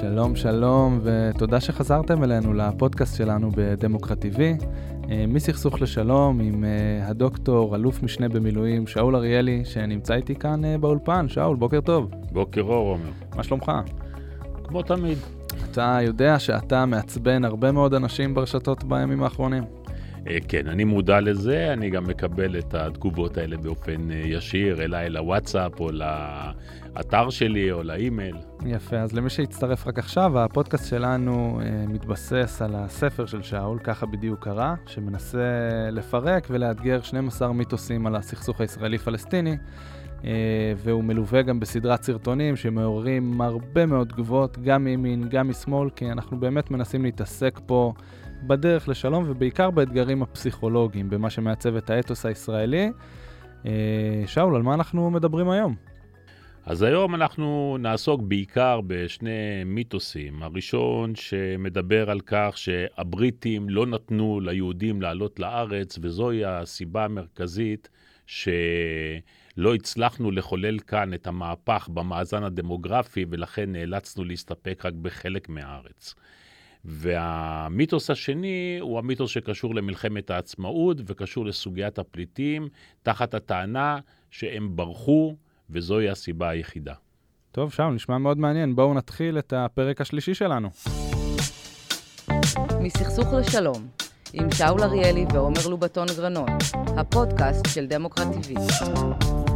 שלום, שלום, ותודה שחזרתם אלינו לפודקאסט שלנו בדמוקרט TV, אה, מסכסוך לשלום עם אה, הדוקטור, אלוף משנה במילואים, שאול אריאלי, שנמצא איתי כאן אה, באולפן. שאול, בוקר טוב. בוקר אור, עומר. מה שלומך? כמו תמיד. אתה יודע שאתה מעצבן הרבה מאוד אנשים ברשתות בימים האחרונים. כן, אני מודע לזה, אני גם מקבל את התגובות האלה באופן ישיר אליי לוואטסאפ או לאתר שלי או לאימייל. יפה, אז למי שהצטרף רק עכשיו, הפודקאסט שלנו אה, מתבסס על הספר של שאול, ככה בדיוק קרה, שמנסה לפרק ולאתגר 12 מיתוסים על הסכסוך הישראלי-פלסטיני, אה, והוא מלווה גם בסדרת סרטונים שמעוררים הרבה מאוד תגובות, גם מימין, גם משמאל, כי אנחנו באמת מנסים להתעסק פה בדרך לשלום, ובעיקר באתגרים הפסיכולוגיים, במה שמעצב את האתוס הישראלי. אה, שאול, על מה אנחנו מדברים היום? אז היום אנחנו נעסוק בעיקר בשני מיתוסים. הראשון שמדבר על כך שהבריטים לא נתנו ליהודים לעלות לארץ, וזוהי הסיבה המרכזית שלא הצלחנו לחולל כאן את המהפך במאזן הדמוגרפי, ולכן נאלצנו להסתפק רק בחלק מהארץ. והמיתוס השני הוא המיתוס שקשור למלחמת העצמאות וקשור לסוגיית הפליטים, תחת הטענה שהם ברחו וזוהי הסיבה היחידה. טוב, שאול, נשמע מאוד מעניין. בואו נתחיל את הפרק השלישי שלנו. מסכסוך לשלום, עם שאול אריאלי ועומר לובטון גרנון, הפודקאסט של דמוקרט TV.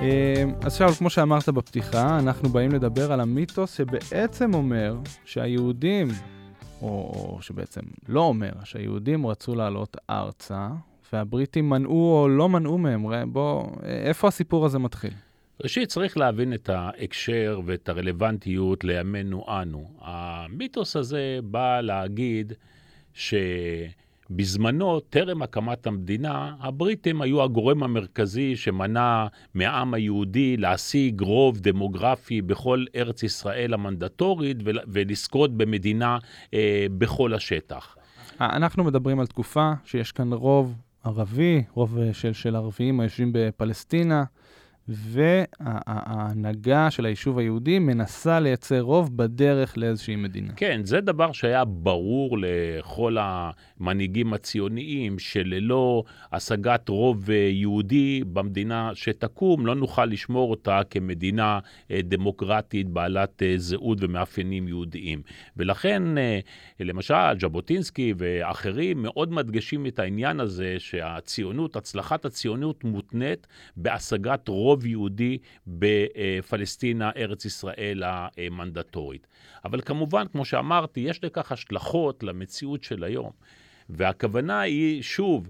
אמ, אז שאול, כמו שאמרת בפתיחה, אנחנו באים לדבר על המיתוס שבעצם אומר שהיהודים, או שבעצם לא אומר, שהיהודים רצו לעלות ארצה, והבריטים מנעו או לא מנעו מהם. בוא, איפה הסיפור הזה מתחיל? ראשית, צריך להבין את ההקשר ואת הרלוונטיות לימינו אנו. המיתוס הזה בא להגיד שבזמנו, טרם הקמת המדינה, הבריטים היו הגורם המרכזי שמנע מהעם היהודי להשיג רוב דמוגרפי בכל ארץ ישראל המנדטורית ולזכות במדינה אה, בכל השטח. אנחנו מדברים על תקופה שיש כאן רוב ערבי, רוב אה, של, של ערבים היושבים בפלסטינה, וההנהגה של היישוב היהודי מנסה לייצר רוב בדרך לאיזושהי מדינה. כן, זה דבר שהיה ברור לכל המנהיגים הציוניים, שללא השגת רוב אה, יהודי במדינה שתקום, לא נוכל לשמור אותה כמדינה אה, דמוקרטית בעלת זהות ומאפיינים יהודיים. ולכן, למשל, ז'בוטינסקי ואחרים מאוד מדגישים את העניין הזה שהציונות, הצלחת הציונות מותנית בהשגת רוב רוב יהודי בפלסטינה, ארץ ישראל המנדטורית. אבל כמובן, כמו שאמרתי, יש לכך השלכות למציאות של היום. והכוונה היא, שוב,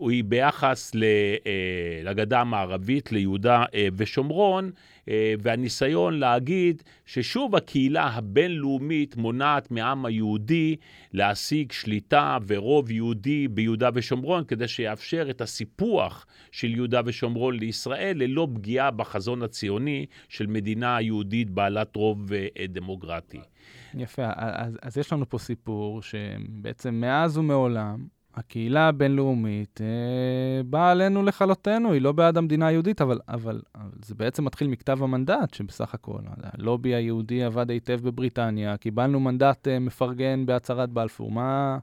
היא ביחס אה, לגדה המערבית, ליהודה אה, ושומרון, אה, והניסיון להגיד ששוב הקהילה הבינלאומית מונעת מהעם היהודי להשיג שליטה ורוב יהודי ביהודה ושומרון, כדי שיאפשר את הסיפוח של יהודה ושומרון לישראל, ללא פגיעה בחזון הציוני של מדינה יהודית בעלת רוב דמוקרטי. יפה, אז, אז יש לנו פה סיפור שבעצם מאז ומעולם הקהילה הבינלאומית אה, באה עלינו לכלותנו, היא לא בעד המדינה היהודית, אבל, אבל, אבל זה בעצם מתחיל מכתב המנדט, שבסך הכל הלובי היהודי עבד היטב בבריטניה, קיבלנו מנדט אה, מפרגן בהצהרת בלפור, מה...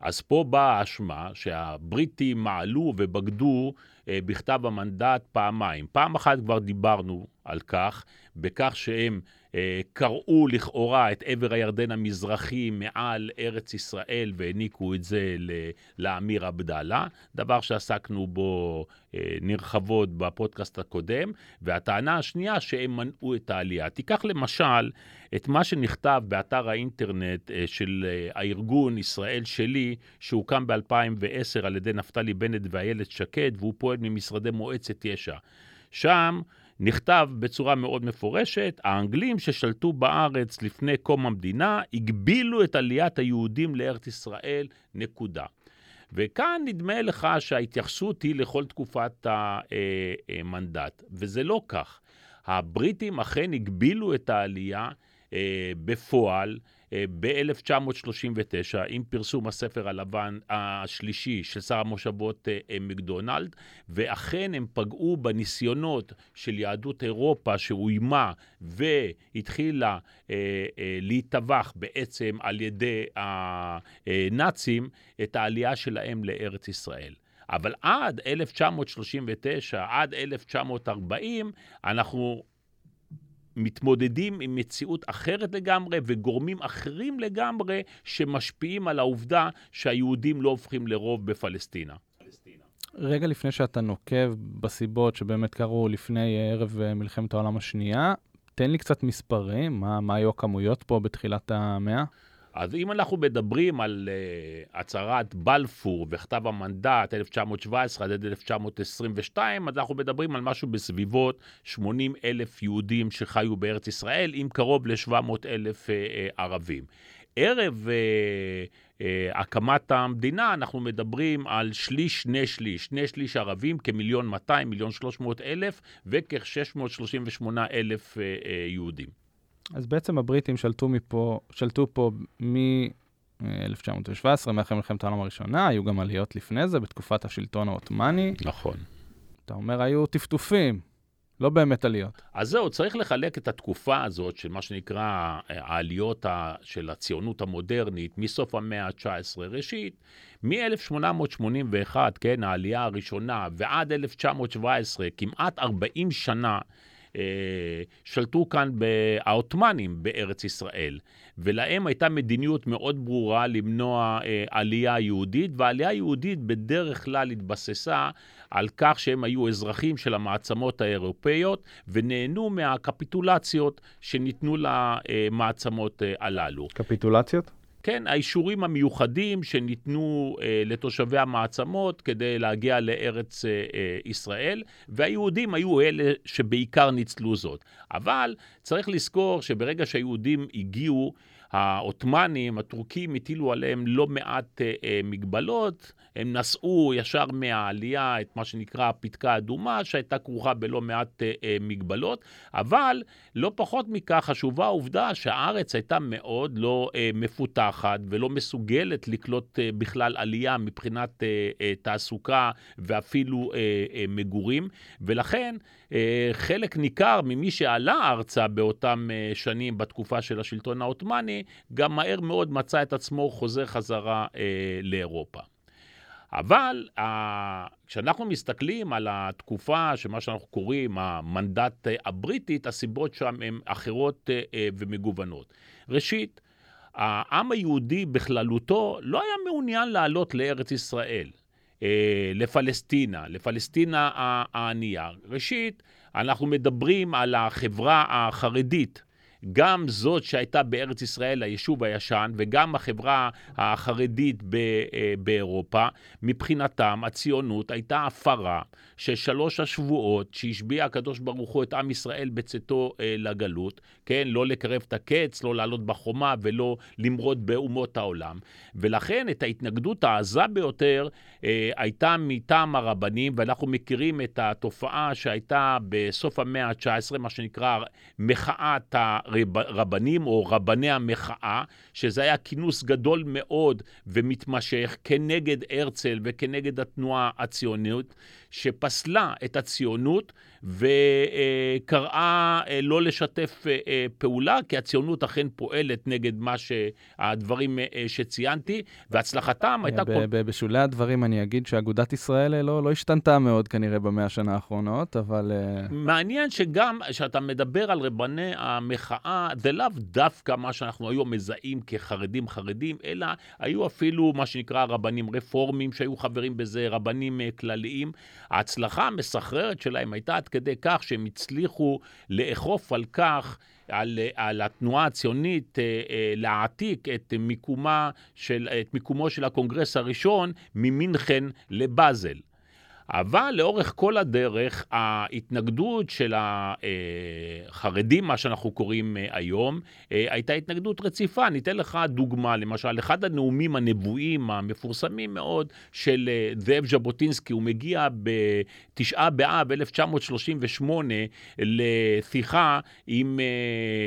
אז פה באה האשמה שהבריטים מעלו ובגדו אה, בכתב המנדט פעמיים. פעם אחת כבר דיברנו על כך, בכך שהם אה, קראו לכאורה את עבר הירדן המזרחי מעל ארץ ישראל והעניקו את זה לאמיר עבדאללה, דבר שעסקנו בו אה, נרחבות בפודקאסט הקודם, והטענה השנייה שהם מנעו את העלייה. תיקח למשל את מה שנכתב באתר האינטרנט אה, של הארגון ישראל שלי, שהוקם ב-2010 על ידי נפתלי בנט ואיילת שקד, והוא פועל ממשרדי מועצת יש"ע. שם נכתב בצורה מאוד מפורשת, האנגלים ששלטו בארץ לפני קום המדינה הגבילו את עליית היהודים לארץ ישראל, נקודה. וכאן נדמה לך שההתייחסות היא לכל תקופת המנדט, וזה לא כך. הבריטים אכן הגבילו את העלייה אה, בפועל, ב-1939, עם פרסום הספר הלבן השלישי של שר המושבות מקדונלד, ואכן הם פגעו בניסיונות של יהדות אירופה שאוימה והתחילה להיטבח בעצם על ידי הנאצים, את העלייה שלהם לארץ ישראל. אבל עד 1939, עד 1940, אנחנו מתמודדים עם מציאות אחרת לגמרי וגורמים אחרים לגמרי שמשפיעים על העובדה שהיהודים לא הופכים לרוב בפלסטינה. רגע לפני שאתה נוקב בסיבות שבאמת קרו לפני ערב מלחמת העולם השנייה, תן לי קצת מספרים, מה, מה היו הכמויות פה בתחילת המאה? אז אם אנחנו מדברים על uh, הצהרת בלפור וכתב המנדט 1917 עד 1922, אז אנחנו מדברים על משהו בסביבות 80 אלף יהודים שחיו בארץ ישראל, עם קרוב ל-700 אלף uh, uh, ערבים. ערב uh, uh, הקמת המדינה, אנחנו מדברים על שליש, שני שליש, שני שליש ערבים, כמיליון 200, מיליון 300 אלף, וכ-638 אלף uh, uh, יהודים. אז בעצם הבריטים שלטו מפה, שלטו פה מ-1917, מאחרי מלחמת העולם הראשונה, היו גם עליות לפני זה, בתקופת השלטון העות'מאני. נכון. אתה אומר, היו טפטופים, לא באמת עליות. אז זהו, צריך לחלק את התקופה הזאת של מה שנקרא אה, העליות של הציונות המודרנית מסוף המאה ה-19. ראשית, מ-1881, כן, העלייה הראשונה, ועד 1917, כמעט 40 שנה, שלטו כאן העות'מאנים בארץ ישראל, ולהם הייתה מדיניות מאוד ברורה למנוע אה, עלייה יהודית, והעלייה היהודית בדרך כלל התבססה על כך שהם היו אזרחים של המעצמות האירופאיות, ונהנו מהקפיטולציות שניתנו למעצמות אה, הללו. קפיטולציות? כן, האישורים המיוחדים שניתנו אה, לתושבי המעצמות כדי להגיע לארץ אה, אה, ישראל, והיהודים היו אלה שבעיקר ניצלו זאת. אבל צריך לזכור שברגע שהיהודים הגיעו, העות'מאנים, הטורקים, הטילו עליהם לא מעט אה, אה, מגבלות. הם נסעו ישר מהעלייה את מה שנקרא הפתקה האדומה, שהייתה כרוכה בלא מעט אה, אה, מגבלות, אבל לא פחות מכך חשובה העובדה שהארץ הייתה מאוד לא אה, מפותחת ולא מסוגלת לקלוט אה, בכלל עלייה מבחינת אה, אה, תעסוקה ואפילו אה, אה, מגורים, ולכן אה, חלק ניכר ממי שעלה ארצה באותם אה, שנים בתקופה של השלטון העות'מאני, גם מהר מאוד מצא את עצמו חוזר חזרה אה, לאירופה. אבל כשאנחנו מסתכלים על התקופה שמה שאנחנו קוראים המנדט הבריטית, הסיבות שם הן אחרות ומגוונות. ראשית, העם היהודי בכללותו לא היה מעוניין לעלות לארץ ישראל. אה, לפלסטינה, לפלסטינה הענייה. ראשית, אנחנו מדברים על החברה החרדית. גם זאת שהייתה בארץ ישראל, היישוב הישן, וגם החברה החרדית אה, באירופה, מבחינתם הציונות הייתה הפרה של שלוש השבועות שהשביע הקדוש ברוך הוא את עם ישראל בצאתו אה, לגלות, כן? לא לקרב את הקץ, לא לעלות בחומה ולא למרוד באומות העולם. ולכן את ההתנגדות העזה ביותר אה, הייתה מטעם הרבנים, ואנחנו מכירים את התופעה שהייתה בסוף המאה ה-19, מה שנקרא מחאת הרבנים או רבני המחאה, שזה היה כינוס גדול מאוד ומתמשך כנגד הרצל וכנגד התנועה הציונית, שפסלה את הציונות וקראה אה, לא לשתף אה, אה, פעולה, כי הציונות אכן פועלת נגד מה שהדברים שציינתי, והצלחתם הייתה... בשולי הדברים אני אגיד שאגודת ישראל לא, לא השתנתה מאוד כנראה במאה השנה האחרונות, אבל... מעניין שגם כשאתה מדבר על רבני המחאה, זה לאו דווקא מה שאנחנו היום מזהים כחרדים חרדים, אלא היו אפילו מה שנקרא רבנים רפורמים שהיו חברים בזה, רבנים כלליים. ההצלחה המסחררת שלהם הייתה עד כדי כך שהם הצליחו לאכוף על כך, על, על התנועה הציונית אה, אה, להעתיק את, של, את מיקומו של הקונגרס הראשון ממינכן לבאזל. אבל לאורך כל הדרך, ההתנגדות של החרדים, מה שאנחנו קוראים אה, היום, אה, הייתה התנגדות רציפה. אני אתן לך דוגמה, למשל, אחד הנאומים הנבואים המפורסמים מאוד של אה, זאב ז'בוטינסקי, הוא מגיע בתשעה באב 1938 לשיחה עם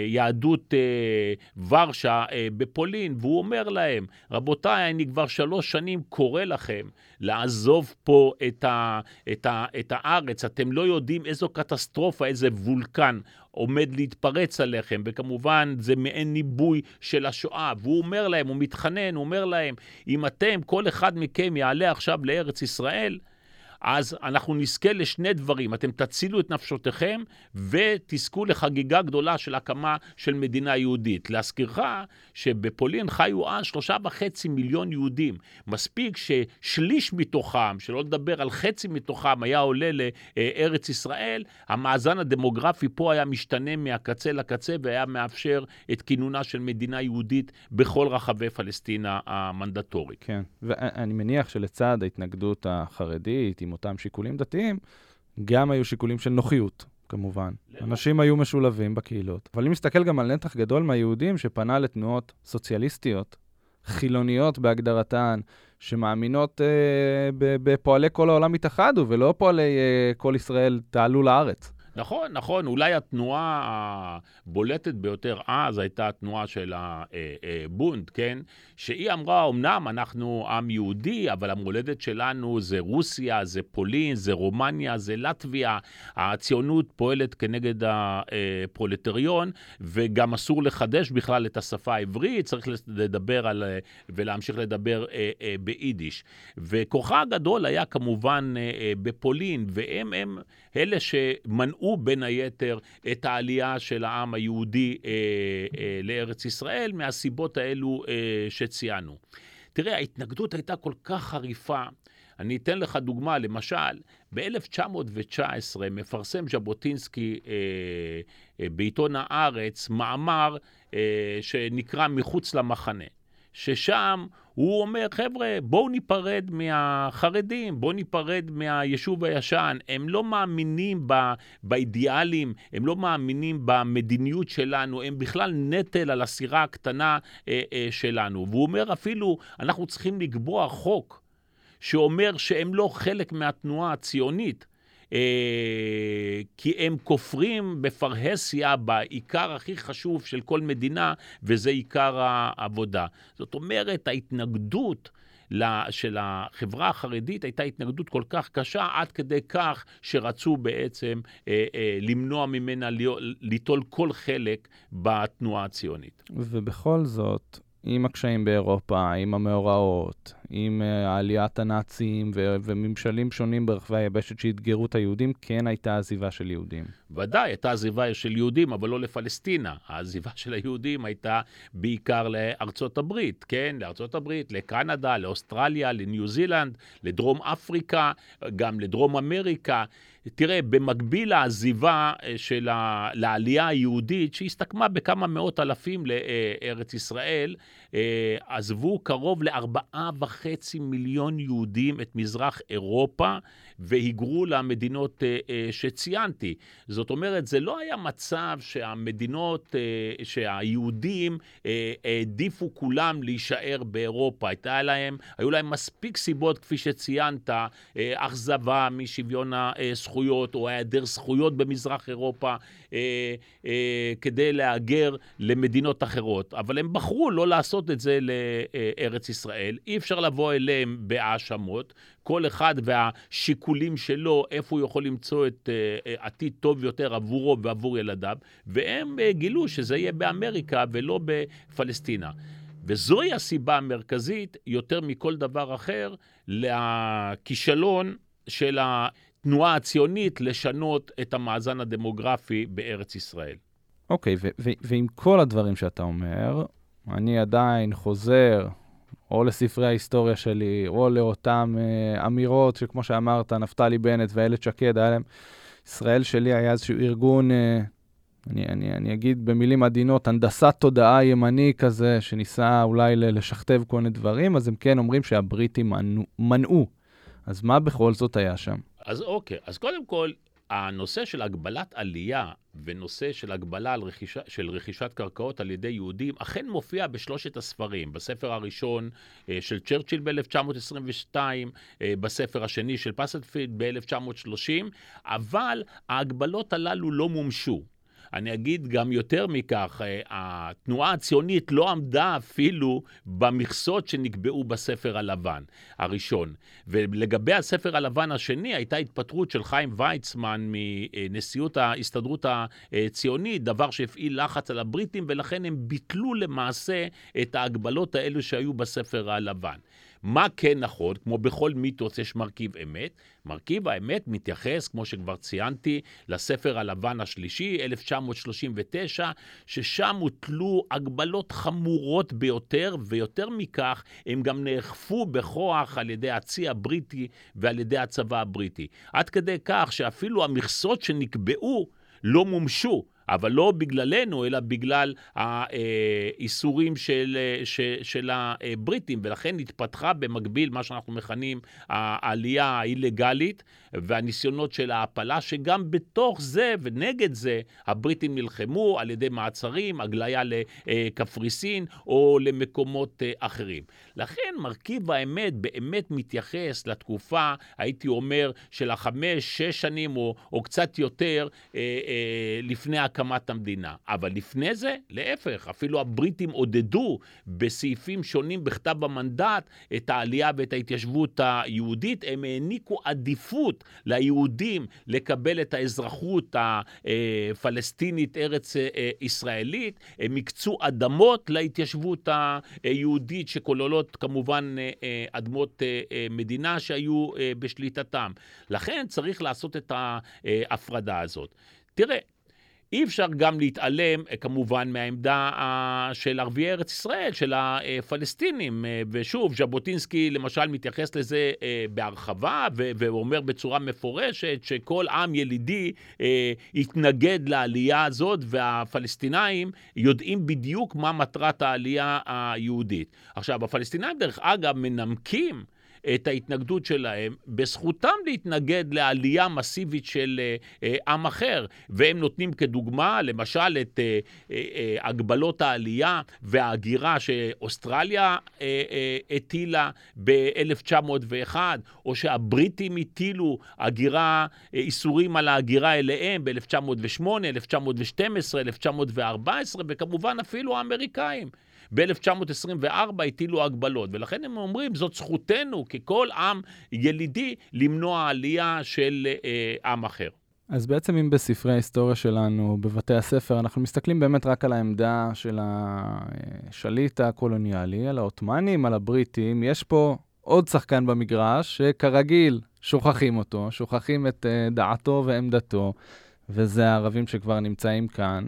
יהדות ורשה בפולין, והוא אומר להם, רבותיי, אני כבר שלוש שנים קורא לכם לעזוב פה את, ה, את, ה, את הארץ. אתם לא יודעים איזו קטסטרופה, איזה וולקן עומד להתפרץ עליכם, וכמובן זה מעין ניבוי של השואה. והוא אומר להם, הוא מתחנן, הוא אומר להם, אם אתם, כל אחד מכם יעלה עכשיו לארץ ישראל, אז אנחנו נזכה לשני דברים. אתם תצילו את נפשותיכם ותזכו לחגיגה גדולה של הקמה של מדינה יהודית. להזכירך שבפולין חיו אז שלושה וחצי מיליון יהודים. מספיק ששליש מתוכם, שלא לדבר על חצי מתוכם, היה עולה לארץ ישראל, המאזן הדמוגרפי פה היה משתנה מהקצה לקצה והיה מאפשר את כינונה של מדינה יהודית בכל רחבי פלסטינה המנדטורית. כן, ואני מניח שלצד ההתנגדות החרדית, עם אותם שיקולים דתיים, גם היו שיקולים של נוחיות, כמובן. אנשים היו משולבים בקהילות. אבל אם נסתכל גם על נתח גדול מהיהודים שפנה לתנועות סוציאליסטיות, חילוניות בהגדרתן, שמאמינות אה, בפועלי כל העולם התאחדו, ולא פועלי אה, כל ישראל תעלו לארץ. נכון, נכון, אולי התנועה הבולטת ביותר אז הייתה התנועה של הבונד, כן? שהיא אמרה, אמנם אנחנו עם יהודי, אבל המולדת שלנו זה רוסיה, זה פולין, זה רומניה, זה לטביה. הציונות פועלת כנגד הפרולטריון, וגם אסור לחדש בכלל את השפה העברית, צריך לדבר על, ולהמשיך לדבר אה, אה, ביידיש. וכוחה הגדול היה כמובן אה, בפולין, והם הם אלה שמנעו בין היתר את העלייה של העם היהודי אה, אה, לארץ ישראל, מהסיבות האלו אה, שציינו. תראה, ההתנגדות הייתה כל כך חריפה. אני אתן לך דוגמה, למשל, ב-1919 מפרסם ז'בוטינסקי אה, אה, בעיתון הארץ מאמר אה, שנקרא מחוץ למחנה. ששם הוא אומר, חבר'ה, בואו ניפרד מהחרדים, בואו ניפרד מהיישוב הישן. הם לא מאמינים ב, באידיאלים, הם לא מאמינים במדיניות שלנו, הם בכלל נטל על הסירה הקטנה אה, אה, שלנו. והוא אומר אפילו, אנחנו צריכים לקבוע חוק שאומר שהם לא חלק מהתנועה הציונית. אה, כי הם כופרים בפרהסיה, בעיקר הכי חשוב של כל מדינה, וזה עיקר העבודה. זאת אומרת, ההתנגדות של החברה החרדית הייתה התנגדות כל כך קשה, עד כדי כך שרצו בעצם אה, אה, למנוע ממנה ליטול כל חלק בתנועה הציונית. ובכל זאת, עם הקשיים באירופה, עם המאורעות, עם uh, עליית הנאצים ו- וממשלים שונים ברחבי היבשת שאתגרו את היהודים, כן הייתה עזיבה של יהודים. ודאי, הייתה עזיבה של יהודים, אבל לא לפלסטינה. העזיבה של היהודים הייתה בעיקר לארצות הברית, כן? לארצות הברית, לקנדה, לאוסטרליה, לניו זילנד, לדרום אפריקה, גם לדרום אמריקה. תראה, במקביל לעזיבה אה, של ה... לעלייה היהודית, שהסתכמה בכמה מאות אלפים לארץ ישראל, אה, עזבו קרוב לארבעה וחצי מיליון יהודים את מזרח אירופה והיגרו למדינות אה, אה, שציינתי. זאת אומרת, זה לא היה מצב שהמדינות, שהיהודים העדיפו כולם להישאר באירופה. הייתה להם, היו להם מספיק סיבות, כפי שציינת, אכזבה משוויון הזכויות או היעדר זכויות במזרח אירופה, כדי להגר למדינות אחרות. אבל הם בחרו לא לעשות את זה לארץ ישראל. אי אפשר לבוא אליהם בהאשמות. כל אחד והשיקולים שלו, איפה הוא יכול למצוא את uh, עתיד טוב יותר עבורו ועבור ילדיו, והם uh, גילו שזה יהיה באמריקה ולא בפלסטינה. וזוהי הסיבה המרכזית, יותר מכל דבר אחר, לכישלון של התנועה הציונית לשנות את המאזן הדמוגרפי בארץ ישראל. אוקיי, okay, ועם כל הדברים שאתה אומר, אני עדיין חוזר או לספרי ההיסטוריה שלי, או לאותן אה, אמירות שכמו שאמרת, נפתלי בנט ואיילת שקד, היה להם, ישראל שלי היה איזשהו ארגון, אה, אני, אני, אני אגיד במילים עדינות, הנדסת תודעה ימני כזה, שניסה אולי לשכתב כל מיני דברים, אז הם כן אומרים שהבריטים מנעו. אז מה בכל זאת היה שם? אז אוקיי, אז קודם כל, הנושא של הגבלת עלייה ונושא של הגבלה על רכישה, של רכישת קרקעות על ידי יהודים אכן מופיע בשלושת הספרים. בספר הראשון אה, של צ'רצ'יל ב-1922, אה, בספר השני של פסלפילד ב-1930, אבל ההגבלות הללו לא מומשו. אני אגיד גם יותר מכך, אה, התנועה הציונית לא עמדה אפילו במכסות שנקבעו בספר הלבן הראשון. ולגבי הספר הלבן השני, הייתה התפטרות של חיים ויצמן מנשיאות ההסתדרות הציונית, דבר שהפעיל לחץ על הבריטים, ולכן הם ביטלו למעשה את ההגבלות האלו שהיו בספר הלבן. מה כן נכון? כמו בכל מיתוס יש מרכיב אמת. מרכיב האמת מתייחס, כמו שכבר ציינתי, לספר הלבן השלישי, 1939, ששם הוטלו הגבלות חמורות ביותר, ויותר מכך, הם גם נאכפו בכוח על ידי הצי הבריטי ועל ידי הצבא הבריטי. עד כדי כך שאפילו המכסות שנקבעו לא מומשו. אבל לא בגללנו, אלא בגלל האיסורים של, של, של הבריטים, ולכן התפתחה במקביל מה שאנחנו מכנים העלייה האילגלית והניסיונות של ההעפלה, שגם בתוך זה ונגד זה הבריטים נלחמו על ידי מעצרים, הגליה לקפריסין או למקומות אחרים. לכן מרכיב האמת באמת מתייחס לתקופה, הייתי אומר, של החמש, שש שנים או, או קצת יותר אה, אה, לפני הקמת המדינה. אבל לפני זה, להפך, אפילו הבריטים עודדו בסעיפים שונים בכתב המנדט את העלייה ואת ההתיישבות היהודית. הם העניקו עדיפות ליהודים לקבל את האזרחות הפלסטינית ארץ ישראלית. הם הקצו אדמות להתיישבות היהודית שכוללות כמובן אדמות מדינה שהיו בשליטתם. לכן צריך לעשות את ההפרדה הזאת. תראה, אי אפשר גם להתעלם כמובן מהעמדה של ערביי ארץ ישראל, של הפלסטינים. ושוב, ז'בוטינסקי למשל מתייחס לזה בהרחבה, ואומר בצורה מפורשת שכל עם ילידי יתנגד לעלייה הזאת, והפלסטינאים יודעים בדיוק מה מטרת העלייה היהודית. עכשיו, הפלסטינאים, דרך אגב, מנמקים את ההתנגדות שלהם בזכותם להתנגד לעלייה מסיבית של אה, עם אחר. והם נותנים כדוגמה, למשל, את אה, אה, הגבלות העלייה וההגירה שאוסטרליה הטילה ב-1901, או שהבריטים הטילו הגירה, איסורים על ההגירה אליהם ב-1908, 1912, 1914, וכמובן אפילו האמריקאים. ב-1924 הטילו הגבלות, ולכן הם אומרים, זאת זכותנו ככל עם ילידי למנוע עלייה של אה, עם אחר. אז בעצם אם בספרי ההיסטוריה שלנו, בבתי הספר, אנחנו מסתכלים באמת רק על העמדה של השליט הקולוניאלי, על העות'מאנים, על הבריטים, יש פה עוד שחקן במגרש, שכרגיל שוכחים אותו, שוכחים את אה, דעתו ועמדתו, וזה הערבים שכבר נמצאים כאן,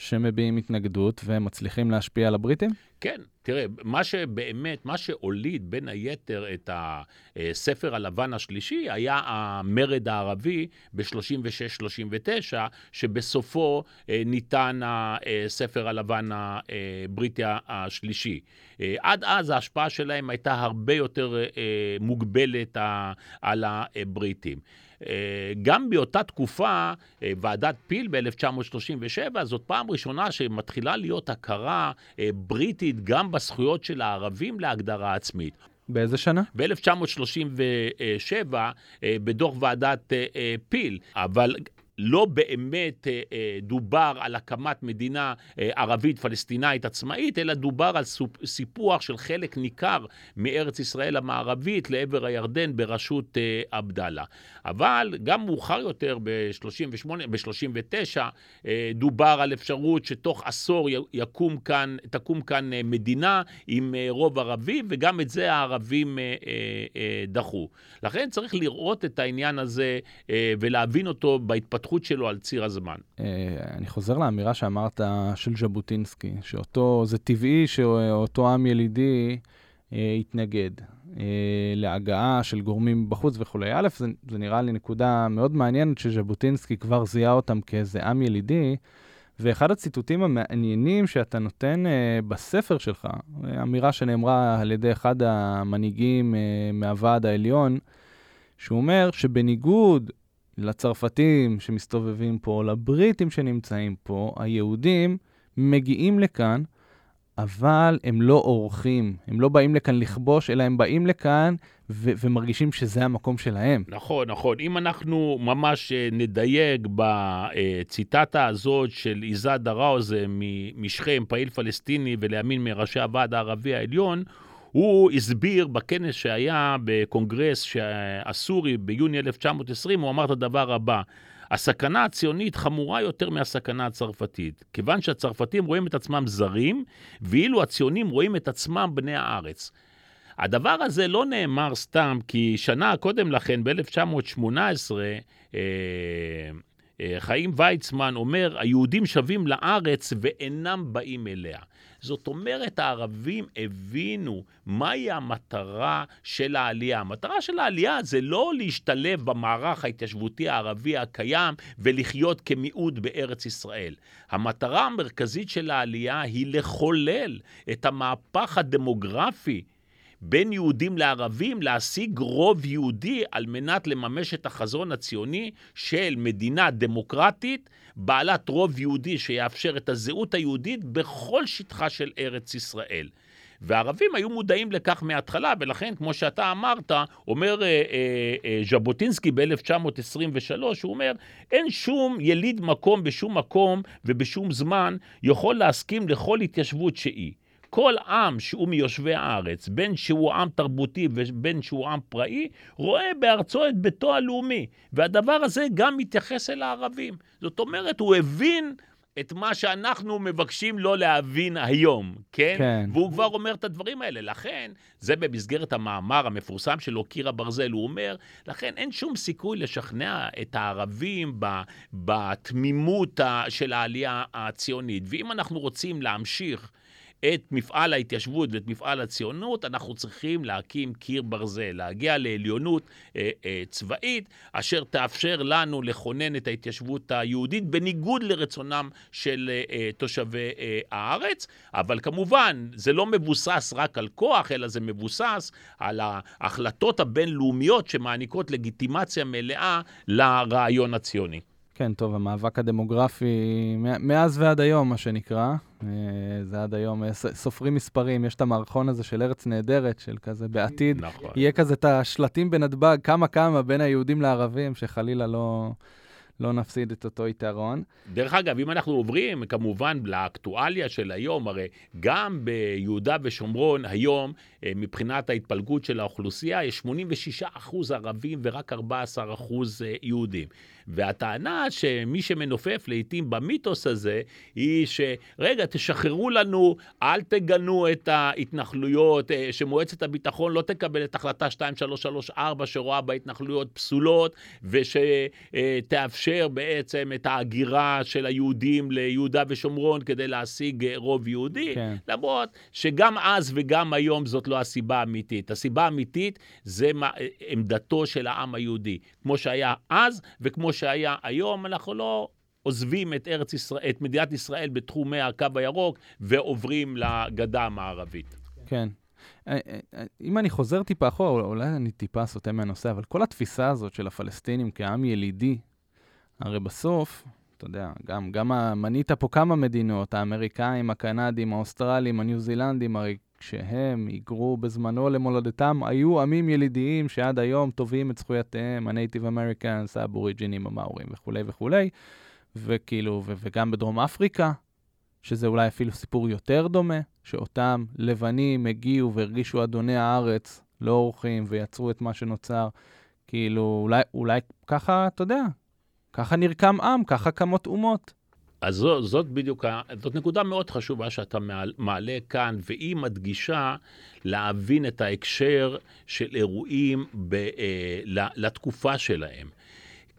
שמביעים התנגדות והם מצליחים להשפיע על הבריטים? כן, תראה, מה שבאמת, מה שהוליד בין היתר את הספר הלבן השלישי היה המרד הערבי ב-36-39, שבסופו אה, ניתן הספר הלבן הבריטי השלישי. אה, עד אז ההשפעה שלהם הייתה הרבה יותר אה, מוגבלת על הבריטים. גם באותה תקופה, ועדת פיל ב-1937, זאת פעם ראשונה שמתחילה להיות הכרה בריטית גם בזכויות של הערבים להגדרה עצמית. באיזה שנה? ב-1937, בדוח ועדת פיל. אבל לא באמת אה, אה, דובר על הקמת מדינה אה, ערבית פלסטינאית עצמאית, אלא דובר על סיפוח של חלק ניכר מארץ ישראל המערבית לעבר הירדן בראשות עבדאללה. אבל גם מאוחר יותר, ב-38, ב-39, אה, דובר על אפשרות שתוך עשור יקום כאן, תקום כאן מדינה עם רוב ערבי, וגם את זה הערבים דחו. לכן צריך לראות את העניין הזה ולהבין אותו בהתפתחות. ההתפתחות שלו על ציר הזמן. אה, אני חוזר לאמירה שאמרת של ז'בוטינסקי, שאותו, זה טבעי שאותו עם ילידי אה, יתנגד אה, להגעה של גורמים בחוץ וכולי. א', זה, זה נראה לי נקודה מאוד מעניינת שז'בוטינסקי כבר זיהה אותם כאיזה עם ילידי. ואחד הציטוטים המעניינים שאתה נותן uh, בספר שלך, אמירה שנאמרה על ידי אחד המנהיגים uh, מהוועד העליון, שהוא אומר שבניגוד לצרפתים שמסתובבים פה, לבריטים שנמצאים פה, היהודים מגיעים לכאן, אבל הם לא אורחים, הם לא באים לכאן לכבוש, אלא הם באים לכאן ו- ומרגישים שזה המקום שלהם. נכון, נכון. אם אנחנו ממש אה, נדייק בציטטה הזאת של איזד דראוזה משכם, פעיל פלסטיני ולימין מראשי הוועד הערבי העליון, הוא הסביר בכנס שהיה בקונגרס הסורי ביוני 1920, הוא אמר את הדבר הבא: הסכנה הציונית חמורה יותר מהסכנה הצרפתית, כיוון שהצרפתים רואים את עצמם זרים, ואילו הציונים רואים את עצמם בני הארץ. הדבר הזה לא נאמר סתם, כי שנה קודם לכן, ב-1918, אה, אה, חיים ויצמן אומר, היהודים שבים לארץ ואינם באים אליה. זאת אומרת, הערבים הבינו מהי המטרה של העלייה. המטרה של העלייה זה לא להשתלב במערך ההתיישבותי הערבי הקיים ולחיות כמיעוט בארץ ישראל. המטרה המרכזית של העלייה היא לחולל את המהפך הדמוגרפי בין יהודים לערבים, להשיג רוב יהודי על מנת לממש את החזון הציוני של מדינה דמוקרטית, בעלת רוב יהודי שיאפשר את הזהות היהודית בכל שטחה של ארץ ישראל. והערבים היו מודעים לכך מההתחלה, ולכן, כמו שאתה אמרת, אומר אה, אה, אה, ז'בוטינסקי ב-1923, הוא אומר, אין שום יליד מקום בשום מקום ובשום זמן יכול להסכים לכל התיישבות שהיא. כל עם שהוא מיושבי הארץ, בין שהוא עם תרבותי ובין שהוא עם פראי, רואה בארצו את ביתו הלאומי. והדבר הזה גם מתייחס אל הערבים. זאת אומרת, הוא הבין את מה שאנחנו מבקשים לא להבין היום, כן? כן. והוא כבר אומר את הדברים האלה. לכן, זה במסגרת המאמר המפורסם שלו, קיר הברזל, הוא אומר, לכן אין שום סיכוי לשכנע את הערבים בתמימות של העלייה הציונית. ואם אנחנו רוצים להמשיך את מפעל ההתיישבות ואת מפעל הציונות, אנחנו צריכים להקים קיר ברזל, להגיע לעליונות אה, אה, צבאית, אשר תאפשר לנו לכונן את ההתיישבות היהודית בניגוד לרצונם של אה, אה, תושבי אה, הארץ, אבל כמובן, זה לא מבוסס רק על כוח, אלא זה מבוסס על ההחלטות הבינלאומיות שמעניקות לגיטימציה מלאה לרעיון הציוני. כן, טוב, המאבק הדמוגרפי, מאז ועד היום, מה שנקרא, אה, זה עד היום, אה, סופרים מספרים, יש את המערכון הזה של ארץ נהדרת, של כזה בעתיד, נכון. יהיה כזה את השלטים בנתב"ג, כמה כמה בין היהודים לערבים, שחלילה לא... לא נפסיד את אותו יתרון. דרך אגב, אם אנחנו עוברים כמובן לאקטואליה של היום, הרי גם ביהודה ושומרון היום, אה, מבחינת ההתפלגות של האוכלוסייה, יש 86 אחוז ערבים ורק 14 אחוז יהודים. והטענה שמי שמנופף לעיתים במיתוס הזה, היא שרגע, תשחררו לנו, אל תגנו את ההתנחלויות, אה, שמועצת הביטחון לא תקבל את החלטה 2334 שרואה בהתנחלויות פסולות, ושתאפשר בעצם את ההגירה של היהודים ליהודה ושומרון כדי להשיג אה, רוב יהודי, כן. למרות שגם אז וגם היום זאת לא הסיבה האמיתית. הסיבה האמיתית זה אה, עמדתו של העם היהודי, כמו שהיה אז וכמו שהיה היום, אנחנו לא עוזבים את ארץ ישראל, את מדינת ישראל בתחומי הקו הירוק ועוברים לגדה המערבית. כן. אה, אה, אה, אם אני חוזר טיפה אחורה, אולי אני טיפה סוטה מהנושא, אבל כל התפיסה הזאת של הפלסטינים כעם ילידי, הרי בסוף, אתה יודע, גם, גם מנית פה כמה מדינות, האמריקאים, הקנדים, האוסטרלים, הניו זילנדים, הרי כשהם היגרו בזמנו למולדתם, היו עמים ילידיים שעד היום תובעים את זכויותיהם, הנייטיב אמריקאנס, האבוריג'ינים, המאורים וכולי וכולי, וכאילו, ו- וגם בדרום אפריקה, שזה אולי אפילו סיפור יותר דומה, שאותם לבנים הגיעו והרגישו אדוני הארץ, לא אורחים, ויצרו את מה שנוצר. כאילו, אולי, אולי ככה, אתה יודע, ככה נרקם עם, ככה קמות אומות. אז זו, זאת בדיוק, זאת נקודה מאוד חשובה שאתה מעלה כאן, והיא מדגישה להבין את ההקשר של אירועים ב, אה, לתקופה שלהם.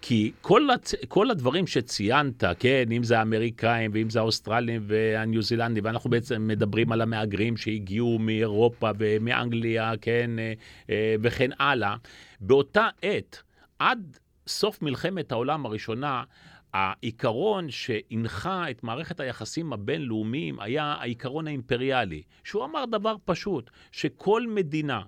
כי כל, הצ... כל הדברים שציינת, כן, אם זה האמריקאים ואם זה האוסטרלים והניו זילנדים, ואנחנו בעצם מדברים על המהגרים שהגיעו מאירופה ומאנגליה, כן, אה, אה, וכן הלאה, באותה עת, עד סוף מלחמת העולם הראשונה, העיקרון שהנחה את מערכת היחסים הבינלאומיים היה העיקרון האימפריאלי, שהוא אמר דבר פשוט, שכל מדינה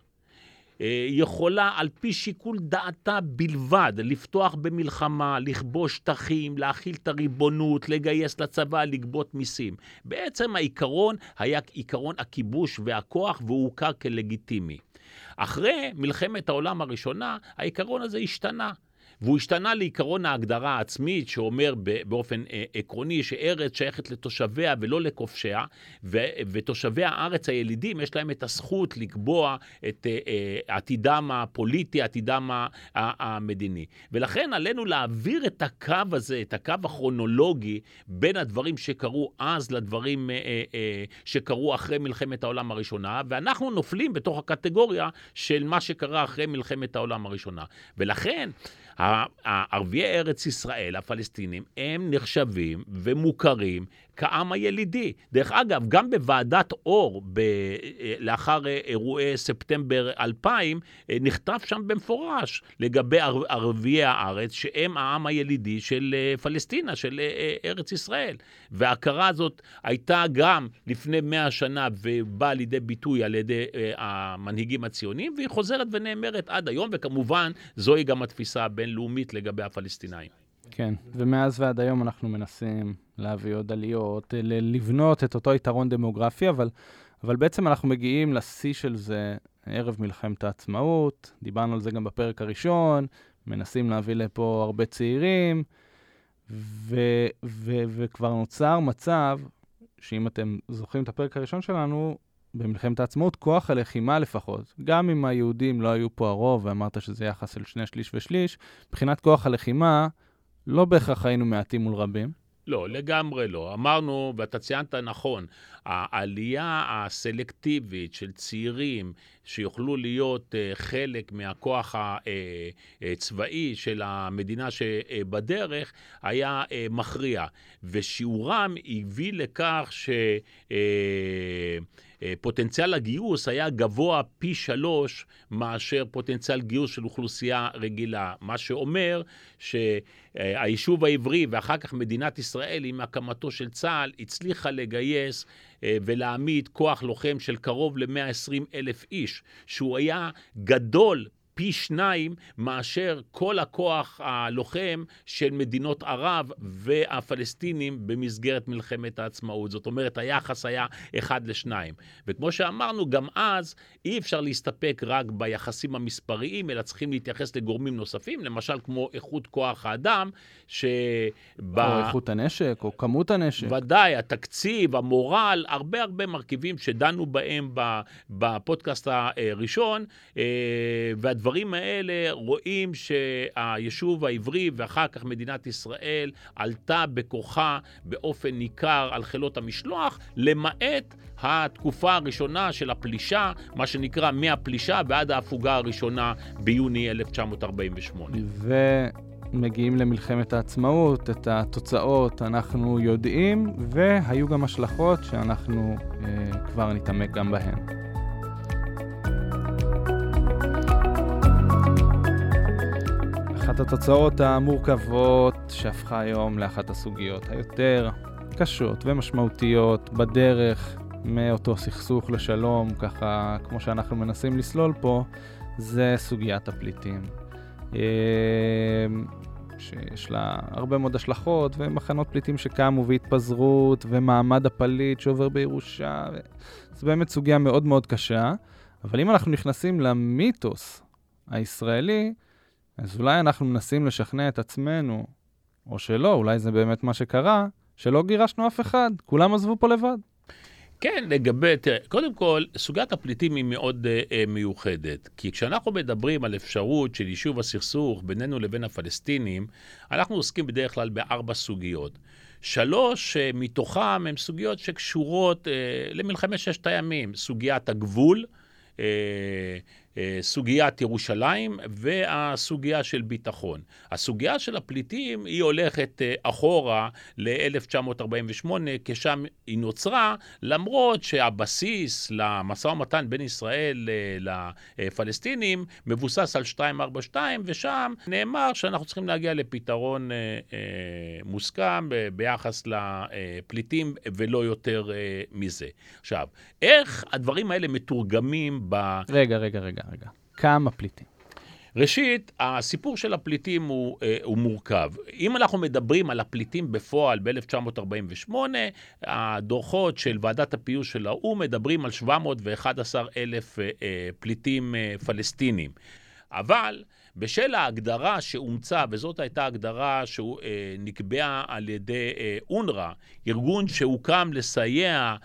אה, יכולה על פי שיקול דעתה בלבד לפתוח במלחמה, לכבוש שטחים, להכיל את הריבונות, לגייס לצבא, לגבות מיסים. בעצם העיקרון היה עיקרון הכיבוש והכוח והוא הוכר כלגיטימי. אחרי מלחמת העולם הראשונה, העיקרון הזה השתנה. והוא השתנה לעיקרון ההגדרה העצמית, שאומר באופן אה, עקרוני שארץ שייכת לתושביה ולא לכובשיה, ותושבי הארץ הילידים, יש להם את הזכות לקבוע את אה, אה, עתידם הפוליטי, עתידם המדיני. ולכן עלינו להעביר את הקו הזה, את הקו הכרונולוגי, בין הדברים שקרו אז לדברים שקרו אחרי מלחמת העולם הראשונה, ואנחנו נופלים בתוך הקטגוריה של מה שקרה אחרי מלחמת העולם הראשונה. ולכן, ערביי ארץ ישראל, הפלסטינים, הם נחשבים ומוכרים כעם הילידי. דרך אגב, גם בוועדת אור, ב, לאחר אירועי ספטמבר 2000, נכתב שם במפורש לגבי ערביי הארץ, שהם העם הילידי של פלסטינה, של ארץ ישראל. וההכרה הזאת הייתה גם לפני מאה שנה ובאה לידי ביטוי על ידי המנהיגים הציוניים, והיא חוזרת ונאמרת עד היום, וכמובן, זוהי גם התפיסה הבינלאומית לגבי הפלסטינאים. כן, ומאז ועד היום אנחנו מנסים להביא עוד עליות, לבנות את אותו יתרון דמוגרפי, אבל, אבל בעצם אנחנו מגיעים לשיא של זה ערב מלחמת העצמאות, דיברנו על זה גם בפרק הראשון, מנסים להביא לפה הרבה צעירים, ו, ו, וכבר נוצר מצב, שאם אתם זוכרים את הפרק הראשון שלנו, במלחמת העצמאות, כוח הלחימה לפחות, גם אם היהודים לא היו פה הרוב, ואמרת שזה יחס של שני שליש ושליש, מבחינת כוח הלחימה, לא בהכרח היינו מעטים מול רבים. לא, לגמרי לא. אמרנו, ואתה ציינת נכון, העלייה הסלקטיבית של צעירים שיוכלו להיות uh, חלק מהכוח הצבאי אה, של המדינה שבדרך, היה מכריע. ושיעורם הביא לכך ש... אה, פוטנציאל הגיוס היה גבוה פי שלוש מאשר פוטנציאל גיוס של אוכלוסייה רגילה. מה שאומר שהיישוב העברי ואחר כך מדינת ישראל עם הקמתו של צה"ל הצליחה לגייס אה, ולהעמיד כוח לוחם של קרוב ל-120 אלף איש, שהוא היה גדול פי שניים מאשר כל הכוח הלוחם של מדינות ערב והפלסטינים במסגרת מלחמת העצמאות. זאת אומרת, היחס היה אחד לשניים. וכמו שאמרנו, גם אז אי אפשר להסתפק רק ביחסים המספריים, אלא צריכים להתייחס לגורמים נוספים, למשל כמו איכות כוח האדם, ש... או איכות הנשק, או כמות הנשק. ודאי, התקציב, המורל, הרבה הרבה מרכיבים שדנו בהם בפודקאסט הראשון, אה, והדברים... בדברים האלה רואים שהיישוב העברי ואחר כך מדינת ישראל עלתה בכוחה באופן ניכר על חילות המשלוח, למעט התקופה הראשונה של הפלישה, מה שנקרא מהפלישה ועד ההפוגה הראשונה ביוני 1948. ומגיעים למלחמת העצמאות, את התוצאות אנחנו יודעים, והיו גם השלכות שאנחנו אה, כבר נתעמק גם בהן. אחת התוצאות המורכבות שהפכה היום לאחת הסוגיות היותר קשות ומשמעותיות בדרך מאותו סכסוך לשלום, ככה כמו שאנחנו מנסים לסלול פה, זה סוגיית הפליטים. אמ, שיש לה הרבה מאוד השלכות, ומחנות פליטים שקמו והתפזרות, ומעמד הפליט שעובר בירושה, זו באמת סוגיה מאוד מאוד קשה. אבל אם אנחנו נכנסים למיתוס הישראלי, אז אולי אנחנו מנסים לשכנע את עצמנו, או שלא, אולי זה באמת מה שקרה, שלא גירשנו אף אחד, כולם עזבו פה לבד. כן, לגבי, תראה, קודם כל, סוגיית הפליטים היא מאוד uh, מיוחדת. כי כשאנחנו מדברים על אפשרות של יישוב הסכסוך בינינו לבין הפלסטינים, אנחנו עוסקים בדרך כלל בארבע סוגיות. שלוש uh, מתוכן הן סוגיות שקשורות uh, למלחמת ששת הימים. סוגיית הגבול, uh, אה, סוגיית ירושלים והסוגיה של ביטחון. הסוגיה של הפליטים היא הולכת אה, אחורה ל-1948, כשם היא נוצרה, למרות שהבסיס למשא ומתן בין ישראל אה, לפלסטינים מבוסס על 242, ושם נאמר שאנחנו צריכים להגיע לפתרון מוסכם ביחס לפליטים ולא יותר מזה. עכשיו, איך הדברים האלה מתורגמים ב... רגע, רגע, רגע. רגע. כמה פליטים? ראשית, הסיפור של הפליטים הוא, אה, הוא מורכב. אם אנחנו מדברים על הפליטים בפועל ב-1948, הדוחות של ועדת הפיוס של האו"ם מדברים על 711 אלף אה, אה, פליטים פלסטינים. אבל בשל ההגדרה שאומצה, וזאת הייתה הגדרה שנקבעה על ידי אונר"א, ארגון שהוקם לסייע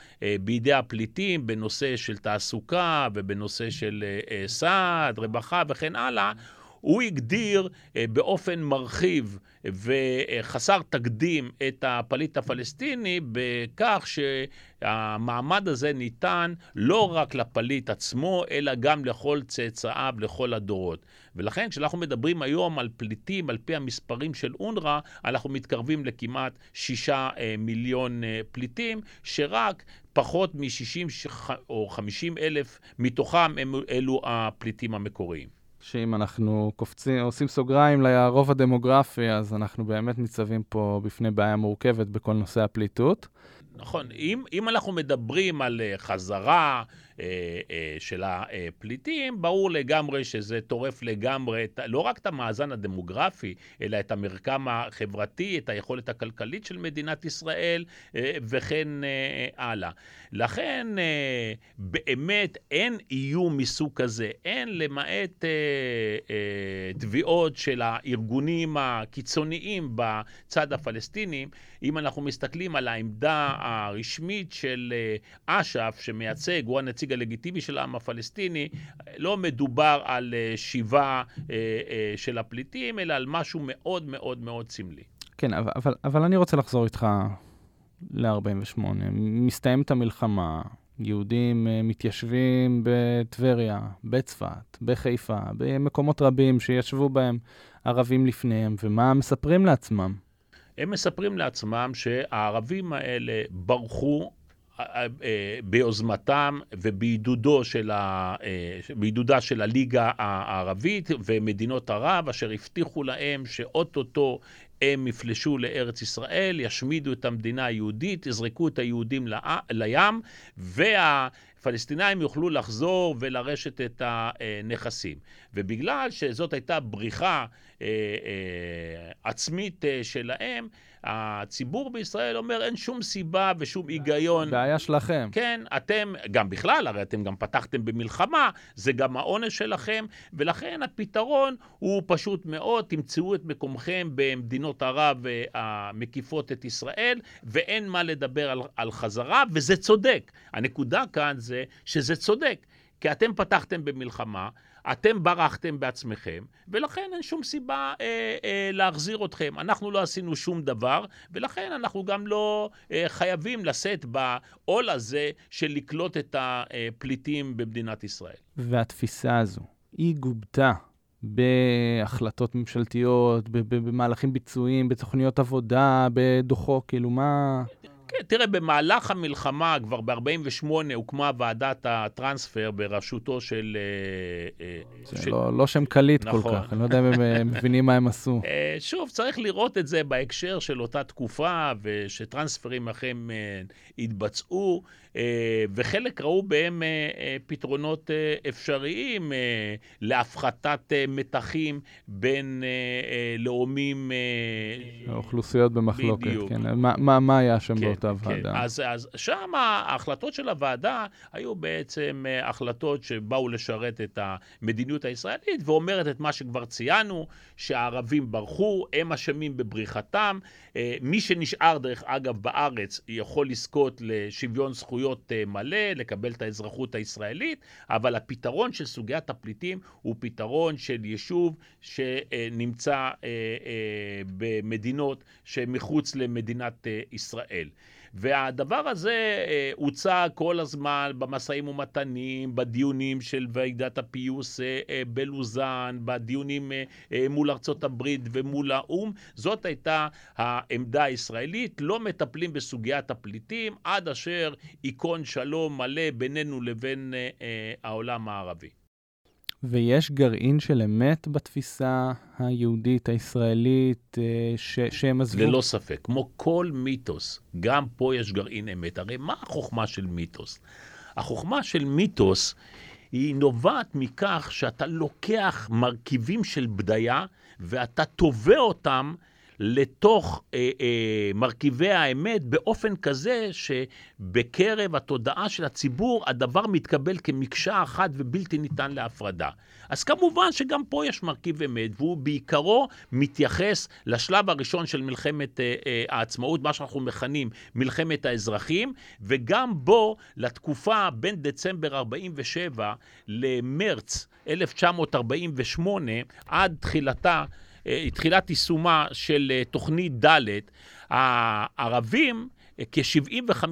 בידי הפליטים בנושא של תעסוקה ובנושא של סעד, רווחה וכן הלאה, הוא הגדיר באופן מרחיב וחסר תקדים את הפליט הפלסטיני בכך שהמעמד הזה ניתן לא רק לפליט עצמו, אלא גם לכל צאצאיו, לכל הדורות. ולכן כשאנחנו מדברים היום על פליטים, על פי המספרים של אונר"א, אנחנו מתקרבים לכמעט שישה אה, מיליון אה, פליטים, שרק פחות מ-60 או 50 אלף מתוכם הם אלו הפליטים המקוריים. שאם אנחנו קופצים, עושים סוגריים לרוב הדמוגרפי, אז אנחנו באמת ניצבים פה בפני בעיה מורכבת בכל נושא הפליטות. נכון, אם, אם אנחנו מדברים על אה, חזרה של הפליטים, ברור לגמרי שזה טורף לגמרי לא רק את המאזן הדמוגרפי, אלא את המרקם החברתי, את היכולת הכלכלית של מדינת ישראל וכן הלאה. לכן באמת אין איום מסוג כזה, אין למעט תביעות של הארגונים הקיצוניים בצד הפלסטיני, אם אנחנו מסתכלים על העמדה הרשמית של אש"ף, שמייצג, הוא הנציג הלגיטימי של העם הפלסטיני, לא מדובר על אה, שיבה אה, אה, של הפליטים, אלא על משהו מאוד מאוד מאוד סמלי. כן, אבל, אבל אני רוצה לחזור איתך ל-48. מסתיימת המלחמה, יהודים מתיישבים בטבריה, בצפת, בחיפה, במקומות רבים שישבו בהם ערבים לפניהם, ומה מספרים לעצמם? הם מספרים לעצמם שהערבים האלה ברחו ביוזמתם ובעידודו של ה, בעידודה של הליגה הערבית ומדינות ערב, אשר הבטיחו להם שאו-טו-טו הם יפלשו לארץ ישראל, ישמידו את המדינה היהודית, יזרקו את היהודים לים, והפלסטינאים יוכלו לחזור ולרשת את הנכסים. ובגלל שזאת הייתה בריחה אה, אה, עצמית אה, שלהם, הציבור בישראל אומר, אין שום סיבה ושום היגיון. בעיה שלכם. כן, אתם, גם בכלל, הרי אתם גם פתחתם במלחמה, זה גם העונש שלכם, ולכן הפתרון הוא פשוט מאוד, תמצאו את מקומכם במדינות ערב אה, המקיפות את ישראל, ואין מה לדבר על, על חזרה, וזה צודק. הנקודה כאן זה שזה צודק, כי אתם פתחתם במלחמה, אתם ברחתם בעצמכם, ולכן אין שום סיבה אה, אה, להחזיר אתכם. אנחנו לא עשינו שום דבר, ולכן אנחנו גם לא אה, חייבים לשאת בעול הזה של לקלוט את הפליטים במדינת ישראל. והתפיסה הזו, היא גובתה בהחלטות ממשלתיות, במהלכים ביצועיים, בתוכניות עבודה, בדוחות, כאילו מה... כן, תראה, במהלך המלחמה, כבר ב-48' הוקמה ועדת הטרנספר בראשותו של... אה, אה, זה של... לא, לא שם קליט נכון. כל כך, אני לא יודע אם הם אה, מבינים מה הם עשו. שוב, צריך לראות את זה בהקשר של אותה תקופה, ושטרנספרים אכן התבצעו. אה, וחלק ראו בהם אה, אה, פתרונות אפשריים להפחתת מתחים בין לאומים... אוכלוסיות במחלוקת, בדיוק. כן. מה, מה, מה היה שם כן, באותה כן. ועדה? אז, אז שם ההחלטות של הוועדה היו בעצם החלטות שבאו לשרת את המדיניות הישראלית, ואומרת את מה שכבר ציינו, שהערבים ברחו, הם אשמים בבריחתם. מי שנשאר, דרך אגב, בארץ, יכול לזכות לשוויון זכויות. אה, מלא, לקבל את האזרחות הישראלית, אבל הפתרון של סוגיית הפליטים הוא פתרון של יישוב שנמצא אה, אה, במדינות שמחוץ למדינת ישראל. והדבר הזה אה, הוצג כל הזמן במשאים ומתנים, בדיונים של ועידת הפיוס אה, אה, בלוזן, בדיונים מול ארצות הברית ומול האו"ם. זאת הייתה העמדה הישראלית. לא מטפלים בסוגיית הפליטים עד אשר ייכון שלום מלא בינינו לבין העולם הערבי. ויש גרעין של אמת בתפיסה היהודית, הישראלית, אה, ש- שהם עזבו? ללא ספק. כמו כל מיתוס, גם פה יש גרעין אמת. הרי מה החוכמה של מיתוס? החוכמה של מיתוס היא נובעת מכך שאתה לוקח מרכיבים של בדיה ואתה תובע אותם לתוך אה, אה, מרכיבי האמת באופן כזה שבקרב התודעה של הציבור הדבר מתקבל כמקשה אחת ובלתי ניתן להפרדה. אז כמובן שגם פה יש מרכיב אמת, והוא בעיקרו מתייחס לשלב הראשון של מלחמת אה, אה, העצמאות, מה שאנחנו מכנים מלחמת האזרחים, וגם בו לתקופה בין דצמבר 47' למרץ 1948 עד תחילתה תחילת יישומה של אה, תוכנית ד', הערבים, אה, כ-75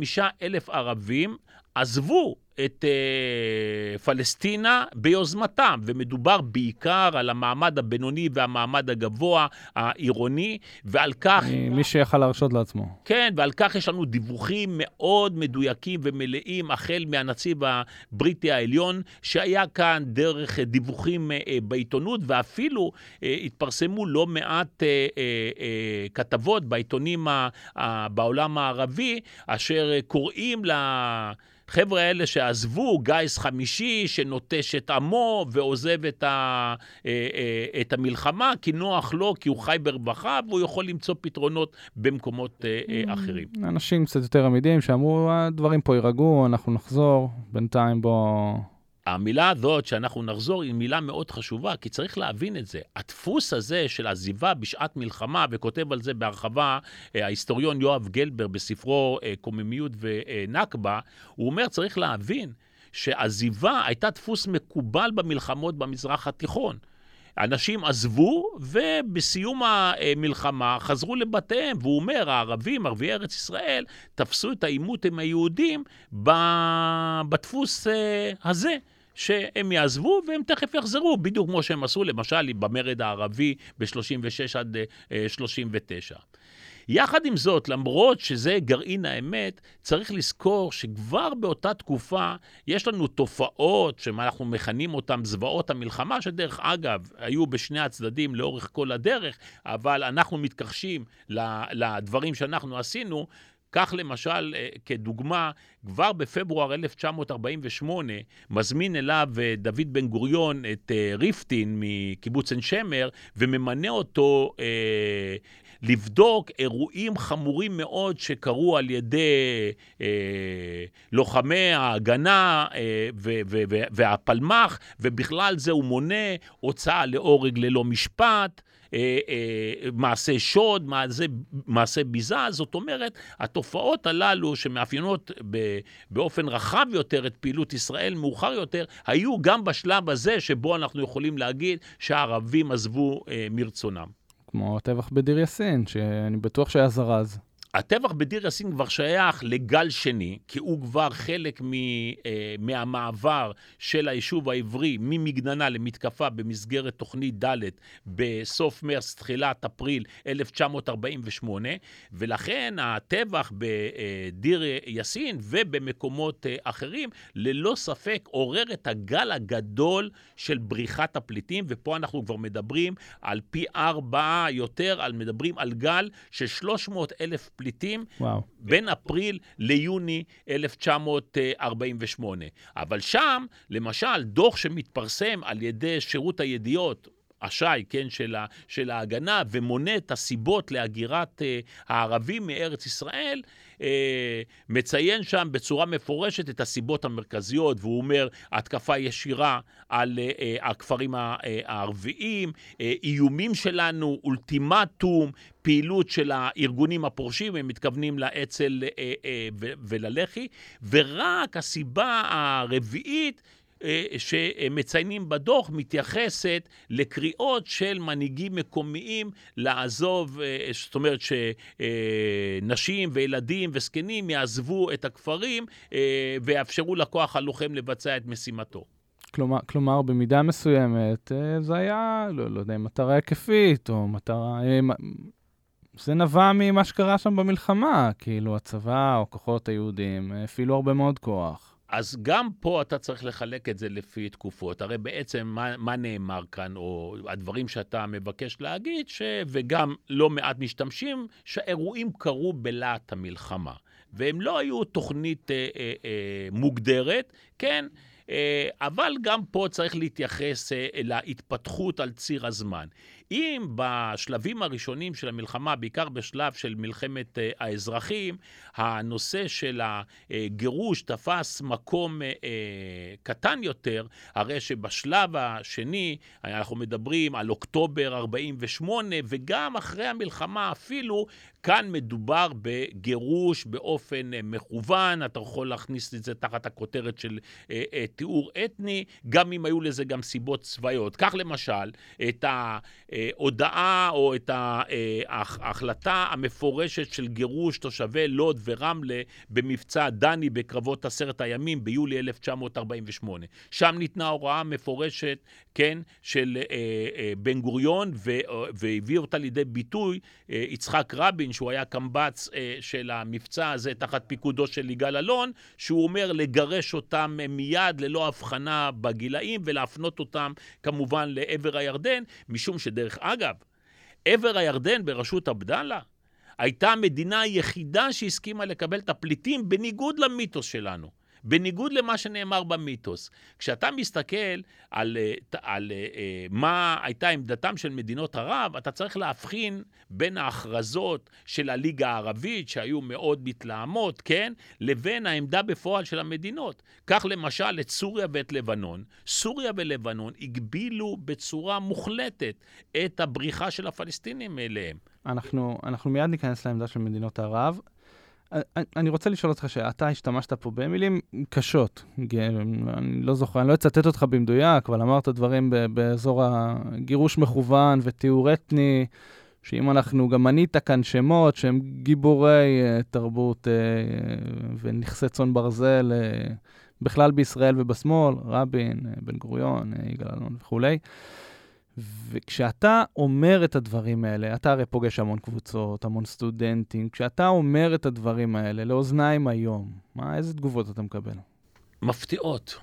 אלף ערבים, עזבו את uh, פלסטינה ביוזמתם, ומדובר בעיקר על המעמד הבינוני והמעמד הגבוה העירוני, ועל כך... מי שיכל להרשות לעצמו. כן, ועל כך יש לנו דיווחים מאוד מדויקים ומלאים, החל מהנציב הבריטי העליון, שהיה כאן דרך דיווחים uh, בעיתונות, ואפילו uh, התפרסמו לא מעט uh, uh, uh, כתבות בעיתונים uh, בעולם הערבי, אשר קוראים ל... החבר'ה האלה שעזבו, גיס חמישי שנוטש את עמו ועוזב את, ה, אה, אה, את המלחמה, כי נוח לו, כי הוא חי ברווחה, והוא יכול למצוא פתרונות במקומות אה, אחרים. אנשים קצת יותר עמידים שאמרו, הדברים פה יירגעו, אנחנו נחזור, בינתיים בואו... המילה הזאת שאנחנו נחזור היא מילה מאוד חשובה, כי צריך להבין את זה. הדפוס הזה של עזיבה בשעת מלחמה, וכותב על זה בהרחבה אה, ההיסטוריון יואב גלבר בספרו אה, קוממיות ונכבה, הוא אומר, צריך להבין שעזיבה הייתה דפוס מקובל במלחמות במזרח התיכון. אנשים עזבו, ובסיום המלחמה חזרו לבתיהם. והוא אומר, הערבים, ערביי ארץ ישראל, תפסו את העימות עם היהודים בדפוס אה, הזה. שהם יעזבו והם תכף יחזרו, בדיוק כמו שהם עשו למשל במרד הערבי ב-36 עד 39. אה, יחד עם זאת, למרות שזה גרעין האמת, צריך לזכור שכבר באותה תקופה יש לנו תופעות שאנחנו מכנים אותן זוועות המלחמה, שדרך אגב, היו בשני הצדדים לאורך כל הדרך, אבל אנחנו מתכחשים לדברים שאנחנו עשינו. כך למשל, אה, כדוגמה, כבר בפברואר 1948 מזמין אליו אה, דוד בן גוריון את אה, ריפטין מקיבוץ עין שמר וממנה אותו אה, לבדוק אירועים חמורים מאוד שקרו על ידי אה, לוחמי ההגנה אה, והפלמ"ח, ובכלל זה הוא מונה הוצאה להורג ללא משפט. אה, אה, מעשה שוד, מעשה, מעשה ביזה, זאת אומרת, התופעות הללו שמאפיינות באופן רחב יותר את פעילות ישראל מאוחר יותר, היו גם בשלב הזה שבו אנחנו יכולים להגיד שהערבים עזבו אה, מרצונם. כמו הטבח בדיר יאסין, שאני בטוח שהיה זרז. הטבח בדיר יאסין כבר שייך לגל שני, כי הוא כבר חלק מ, אה, מהמעבר של היישוב העברי ממגננה למתקפה במסגרת תוכנית ד' בסוף מרס, תחילת אפריל 1948, ולכן הטבח בדיר יאסין ובמקומות אה, אחרים, ללא ספק עורר את הגל הגדול של בריחת הפליטים, ופה אנחנו כבר מדברים על פי ארבעה יותר, על, מדברים על גל של 300 אלף פליטים. פליטים וואו. בין אפריל ליוני 1948. אבל שם, למשל, דוח שמתפרסם על ידי שירות הידיעות, השי, כן, של, ה, של ההגנה, ומונה את הסיבות להגירת אה, הערבים מארץ ישראל, אה, מציין שם בצורה מפורשת את הסיבות המרכזיות, והוא אומר, התקפה ישירה על אה, אה הכפרים אה, הערביים, אה, איומים שלנו, אולטימטום, פעילות של הארגונים הפורשים, הם מתכוונים לאצ"ל אה, אה, וללח"י, ורק הסיבה הרביעית שמציינים בדוח מתייחסת לקריאות של מנהיגים מקומיים לעזוב, אה, זאת אומרת שנשים וילדים וזקנים יעזבו את הכפרים אה, ויאפשרו לכוח הלוחם לבצע את משימתו. כלומר, כלומר, במידה מסוימת זה היה, לא, לא יודע, מטרה היקפית או מטרה... זה נבע ממה שקרה שם במלחמה, כאילו הצבא או כוחות היהודים הפעילו הרבה מאוד כוח. אז גם פה אתה צריך לחלק את זה לפי תקופות. הרי בעצם מה, מה נאמר כאן, או הדברים שאתה מבקש להגיד, ש... וגם לא מעט משתמשים, שהאירועים קרו בלהט המלחמה. והם לא היו תוכנית אה, אה, אה, מוגדרת, כן? אה, אבל גם פה צריך להתייחס אה, להתפתחות על ציר הזמן. אם בשלבים הראשונים של המלחמה, בעיקר בשלב של מלחמת אה, האזרחים, הנושא של הגירוש תפס מקום אה, קטן יותר, הרי שבשלב השני אנחנו מדברים על אוקטובר 48', וגם אחרי המלחמה אפילו, כאן מדובר בגירוש באופן אה, מכוון, אתה יכול להכניס את זה תחת הכותרת של אה, אה, תיאור אתני, גם אם היו לזה גם סיבות צבאיות. כך למשל, את ההודעה או את ההחלטה המפורשת של גירוש תושבי לוד ורמלה במבצע דני בקרבות עשרת הימים ביולי 1948. שם ניתנה הוראה מפורשת, כן, של בן גוריון, והביא אותה לידי ביטוי יצחק רבין, שהוא היה קמב"ץ אה, של המבצע הזה תחת פיקודו של יגאל אלון, שהוא אומר לגרש אותם מיד ללא הבחנה בגילאים ולהפנות אותם כמובן לעבר הירדן, משום שדרך אגב, עבר הירדן בראשות עבדאללה הייתה המדינה היחידה שהסכימה לקבל את הפליטים בניגוד למיתוס שלנו. בניגוד למה שנאמר במיתוס. כשאתה מסתכל על, אה, על uh, מה הייתה עמדתם של מדינות ערב, אתה צריך להבחין בין ההכרזות של הליגה הערבית, שהיו מאוד מתלהמות, כן, לבין העמדה בפועל של המדינות. כך למשל את סוריה ואת לבנון. סוריה ולבנון הגבילו בצורה מוחלטת את הבריחה של הפלסטינים אליהם. אנחנו, אנחנו מיד ניכנס לעמדה של מדינות ערב. אני רוצה לשאול אותך שאתה השתמשת פה במילים קשות. אני לא זוכר, אני לא אצטט אותך במדויק, אבל אמרת דברים באזור הגירוש מכוון וטיהור אתני, שאם אנחנו, גם מנית כאן שמות שהם גיבורי uh, תרבות ונכסי צאן ברזל, בכלל בישראל ובשמאל, רבין, בן גוריון, יגאל אלון וכולי. וכשאתה אומר את הדברים האלה, אתה הרי פוגש המון קבוצות, המון סטודנטים, כשאתה אומר את הדברים האלה לאוזניים היום, מה, איזה תגובות אתה מקבל? מפתיעות.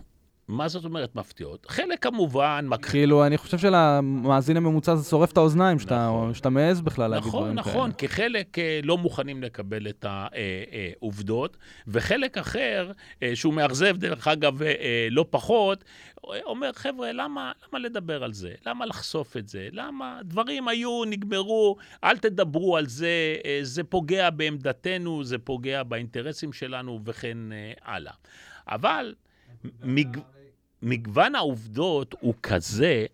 מה זאת אומרת מפתיעות? חלק כמובן... מק... כאילו, אני חושב שלמאזין הממוצע זה שורף את האוזניים, שאתה, נכון. שאתה מעז בכלל להגיד נכון, דברים נכון, כאלה. נכון, נכון, כי חלק אה, לא מוכנים לקבל את העובדות, וחלק אחר, אה, שהוא מאכזב, דרך אגב, אה, לא פחות, אומר, חבר'ה, למה, למה לדבר על זה? למה לחשוף את זה? למה? דברים היו, נגמרו, אל תדברו על זה, זה פוגע בעמדתנו, זה פוגע באינטרסים שלנו וכן הלאה. אבל... מג... מגוון העובדות הוא כזה,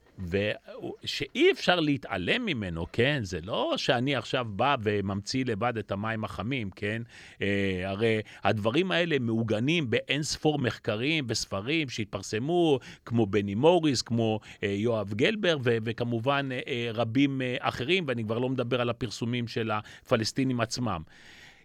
שאי אפשר להתעלם ממנו, כן? זה לא שאני עכשיו בא וממציא לבד את המים החמים, כן? אה, הרי הדברים האלה מעוגנים באין ספור מחקרים וספרים שהתפרסמו, כמו בני מוריס, כמו אה, יואב גלבר, ו- וכמובן אה, אה רבים אה, אחרים, ואני כבר לא מדבר על הפרסומים של הפלסטינים עצמם.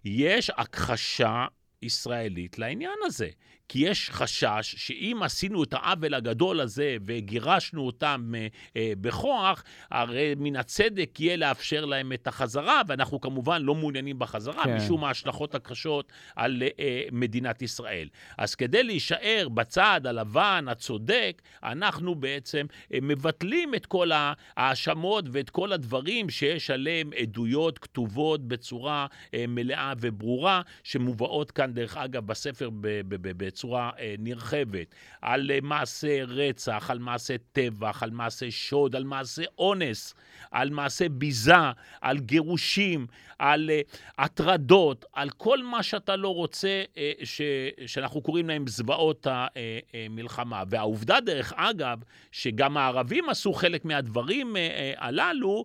יש הכחשה ישראלית לעניין הזה. כי יש חשש שאם עשינו את העוול הגדול הזה וגירשנו אותם אה, אה, בכוח, הרי מן הצדק יהיה לאפשר להם את החזרה, ואנחנו כמובן לא מעוניינים בחזרה, כן. משום ההשלכות הקשות על אה, מדינת ישראל. אז כדי להישאר בצד הלבן, הצודק, אנחנו בעצם אה, מבטלים את כל ההאשמות ואת כל הדברים שיש עליהם עדויות כתובות בצורה אה, מלאה וברורה, שמובאות כאן, דרך אגב, בספר בצורה... בצורה אה, נרחבת, על אה, מעשה רצח, על מעשה טבח, על מעשה שוד, על מעשה אונס, על מעשה ביזה, על גירושים, על אה, הטרדות, על כל מה שאתה לא רוצה, אה, ש, שאנחנו קוראים להם זוועות המלחמה. אה, והעובדה, דרך אגב, שגם הערבים עשו חלק מהדברים הללו,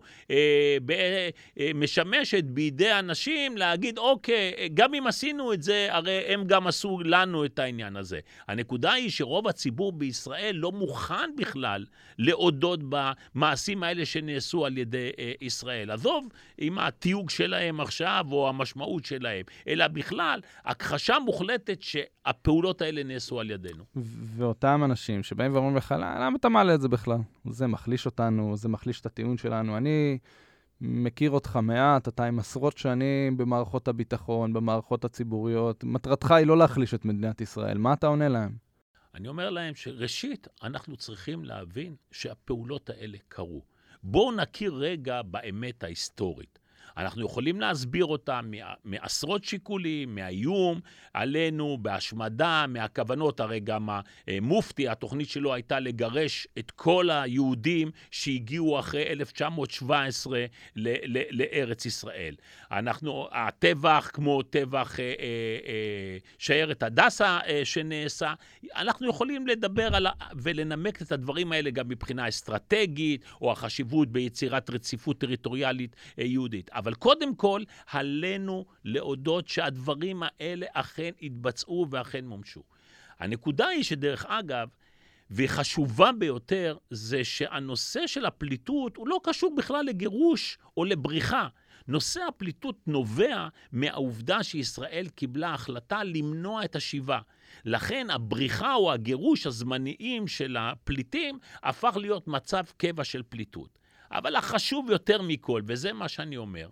משמשת בידי אנשים להגיד, אוקיי, גם אם עשינו את זה, הרי הם גם עשו לנו את העניין הזה. הנקודה היא שרוב הציבור בישראל לא מוכן בכלל להודות במעשים האלה שנעשו על ידי ישראל. עזוב עם התיוג שלהם. שלהם עכשיו או המשמעות שלהם, אלא בכלל הכחשה מוחלטת שהפעולות האלה נעשו על ידינו. ואותם אנשים שבאים ואומרים לך, למה אתה מעלה את זה בכלל? זה מחליש אותנו, זה מחליש את הטיעון שלנו. אני מכיר אותך מעט, אתה עם עשרות שנים במערכות הביטחון, במערכות הציבוריות. מטרתך היא לא להחליש את מדינת ישראל. מה אתה עונה להם? אני אומר להם שראשית, אנחנו צריכים להבין שהפעולות האלה קרו. בואו נכיר רגע באמת ההיסטורית. אנחנו יכולים להסביר אותה מעשרות שיקולים, מהאיום עלינו, בהשמדה, מהכוונות. הרי גם המופתי, התוכנית שלו הייתה לגרש את כל היהודים שהגיעו אחרי 1917 ל- ל- לארץ ישראל. אנחנו, הטבח, כמו טבח אה, אה, אה, שיירת הדסה שנעשה, אנחנו יכולים לדבר על, ולנמק את הדברים האלה גם מבחינה אסטרטגית, או החשיבות ביצירת רציפות טריטוריאלית יהודית. אבל קודם כל, עלינו להודות שהדברים האלה אכן התבצעו ואכן מומשו. הנקודה היא שדרך אגב, והיא חשובה ביותר, זה שהנושא של הפליטות הוא לא קשור בכלל לגירוש או לבריחה. נושא הפליטות נובע מהעובדה שישראל קיבלה החלטה למנוע את השיבה. לכן הבריחה או הגירוש הזמניים של הפליטים הפך להיות מצב קבע של פליטות. אבל החשוב יותר מכל, וזה מה שאני אומר,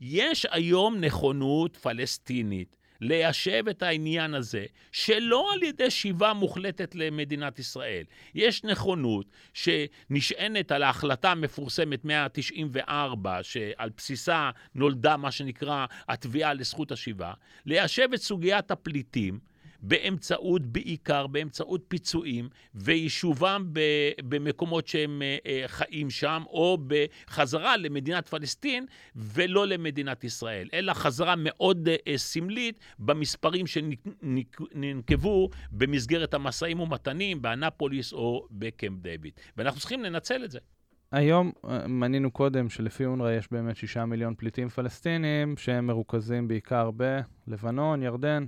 יש היום נכונות פלסטינית ליישב את העניין הזה, שלא על ידי שיבה מוחלטת למדינת ישראל. יש נכונות שנשענת על ההחלטה המפורסמת 194, שעל בסיסה נולדה מה שנקרא התביעה לזכות השיבה, ליישב את סוגיית הפליטים. באמצעות, בעיקר באמצעות פיצויים, ויישובם במקומות שהם אה, אה, חיים שם, או בחזרה למדינת פלסטין, ולא למדינת ישראל, אלא חזרה מאוד אה, סמלית במספרים שננקבו במסגרת המשאים ומתנים באנפוליס או בקמפ דיוויד. ואנחנו צריכים לנצל את זה. היום מנינו קודם שלפי אונר"א יש באמת שישה מיליון פליטים פלסטינים שהם מרוכזים בעיקר בלבנון, ירדן.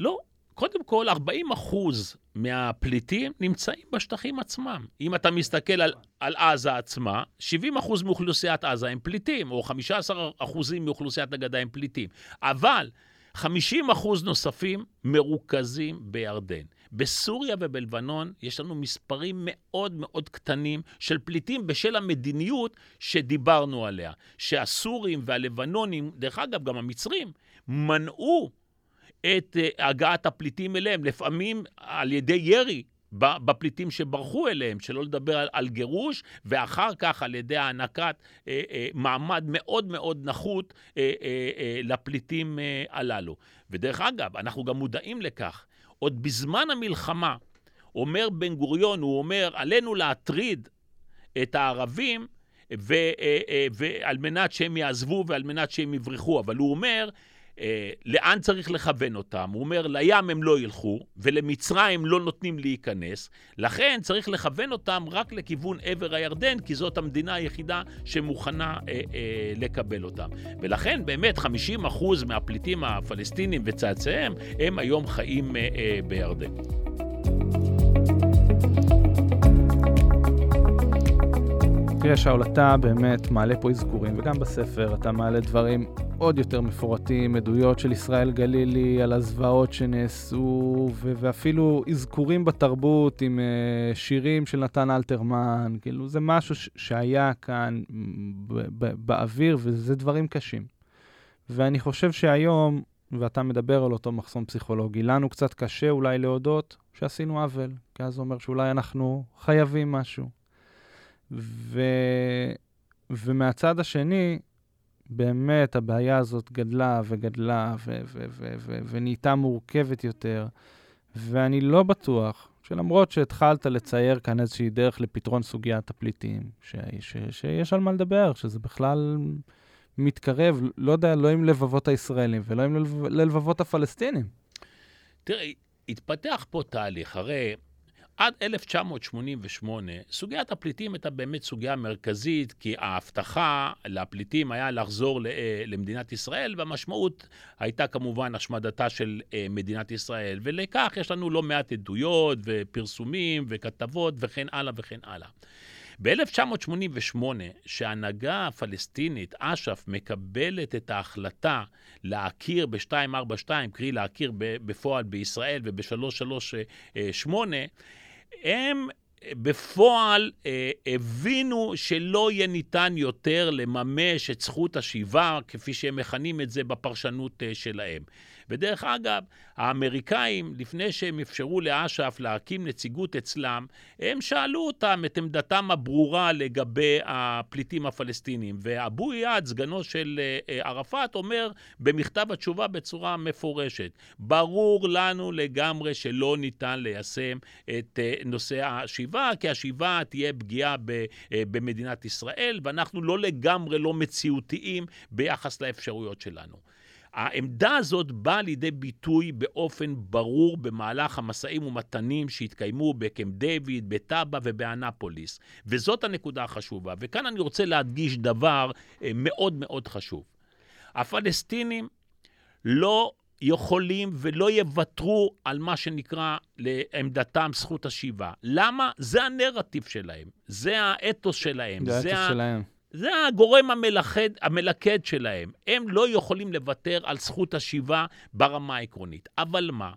לא, קודם כל, 40 אחוז מהפליטים נמצאים בשטחים עצמם. אם אתה מסתכל על, על עזה עצמה, 70 אחוז מאוכלוסיית עזה הם פליטים, או 15 אחוזים מאוכלוסיית הגדה הם פליטים. אבל 50 אחוז נוספים מרוכזים בירדן. בסוריה ובלבנון יש לנו מספרים מאוד מאוד קטנים של פליטים בשל המדיניות שדיברנו עליה, שהסורים והלבנונים, דרך אגב, גם המצרים, מנעו את אה, הגעת הפליטים אליהם, לפעמים על ידי ירי בפליטים שברחו אליהם, שלא לדבר על, על גירוש, ואחר כך על ידי הענקת אה, אה, מעמד מאוד מאוד נחות אה, אה, אה, לפליטים אה, הללו. ודרך אגב, אנחנו גם מודעים לכך, עוד בזמן המלחמה, אומר בן גוריון, הוא אומר, עלינו להטריד את הערבים, ו, אה, אה, ועל מנת שהם יעזבו ועל מנת שהם יברחו, אבל הוא אומר, אה, לאן צריך לכוון אותם? הוא אומר, לים הם לא ילכו, ולמצרים לא נותנים להיכנס, לכן צריך לכוון אותם רק לכיוון עבר הירדן, כי זאת המדינה היחידה שמוכנה אה, אה, לקבל אותם. ולכן באמת 50% מהפליטים הפלסטינים וצאצאיהם, הם היום חיים אה, אה, בירדן. תראה, שאול, אתה באמת מעלה פה אזכורים, וגם בספר אתה מעלה דברים עוד יותר מפורטים, עדויות של ישראל גלילי על הזוועות שנעשו, ו- ואפילו אזכורים בתרבות עם uh, שירים של נתן אלתרמן, כאילו זה משהו ש- שהיה כאן ב- ב- באוויר, וזה דברים קשים. ואני חושב שהיום, ואתה מדבר על אותו מחסום פסיכולוגי, לנו קצת קשה אולי להודות שעשינו עוול, כי אז זה אומר שאולי אנחנו חייבים משהו. ו... ומהצד השני, באמת הבעיה הזאת גדלה וגדלה ו- ו- ו- ו- ונהייתה מורכבת יותר, ואני לא בטוח שלמרות שהתחלת לצייר כאן איזושהי דרך לפתרון סוגיית הפליטים, ש- ש- שיש על מה לדבר, שזה בכלל מתקרב, לא יודע, לא עם לבבות הישראלים ולא עם ללב- ללבבות הפלסטינים. תראה, התפתח פה תהליך, הרי עד 1988, סוגיית הפליטים הייתה באמת סוגיה מרכזית, כי ההבטחה לפליטים היה לחזור אה, למדינת ישראל, והמשמעות הייתה כמובן השמדתה של אה, מדינת ישראל. ולכך יש לנו לא מעט עדויות ופרסומים וכתבות וכן הלאה וכן הלאה. ב-1988, שההנהגה הפלסטינית, אש"ף, מקבלת את ההחלטה להכיר ב-242, קרי להכיר בפועל בישראל וב-338, הם בפועל אה, הבינו שלא יהיה ניתן יותר לממש את זכות השיבה, כפי שהם מכנים את זה בפרשנות אה, שלהם. ודרך אגב, האמריקאים, לפני שהם אפשרו לאש"ף להקים נציגות אצלם, הם שאלו אותם את עמדתם הברורה לגבי הפליטים הפלסטינים. ואבו איאד, סגנו של אה, ערפאת, אומר במכתב התשובה בצורה מפורשת, ברור לנו לגמרי שלא ניתן ליישם את אה, נושא השיבה, כי השיבה תהיה פגיעה במדינת ישראל, ואנחנו לא לגמרי לא מציאותיים ביחס לאפשרויות שלנו. העמדה הזאת באה לידי ביטוי באופן ברור במהלך המשאים ומתנים שהתקיימו בקמפ דיוויד, בטאבה ובאנפוליס. וזאת הנקודה החשובה. וכאן אני רוצה להדגיש דבר אה, מאוד מאוד חשוב. הפלסטינים לא יכולים ולא יוותרו על מה שנקרא לעמדתם זכות השיבה. למה? זה הנרטיב שלהם, זה האתוס שלהם. זה האתוס שלהם. זה הגורם המלכד, המלכד שלהם. הם לא יכולים לוותר על זכות השיבה ברמה העקרונית. אבל מה?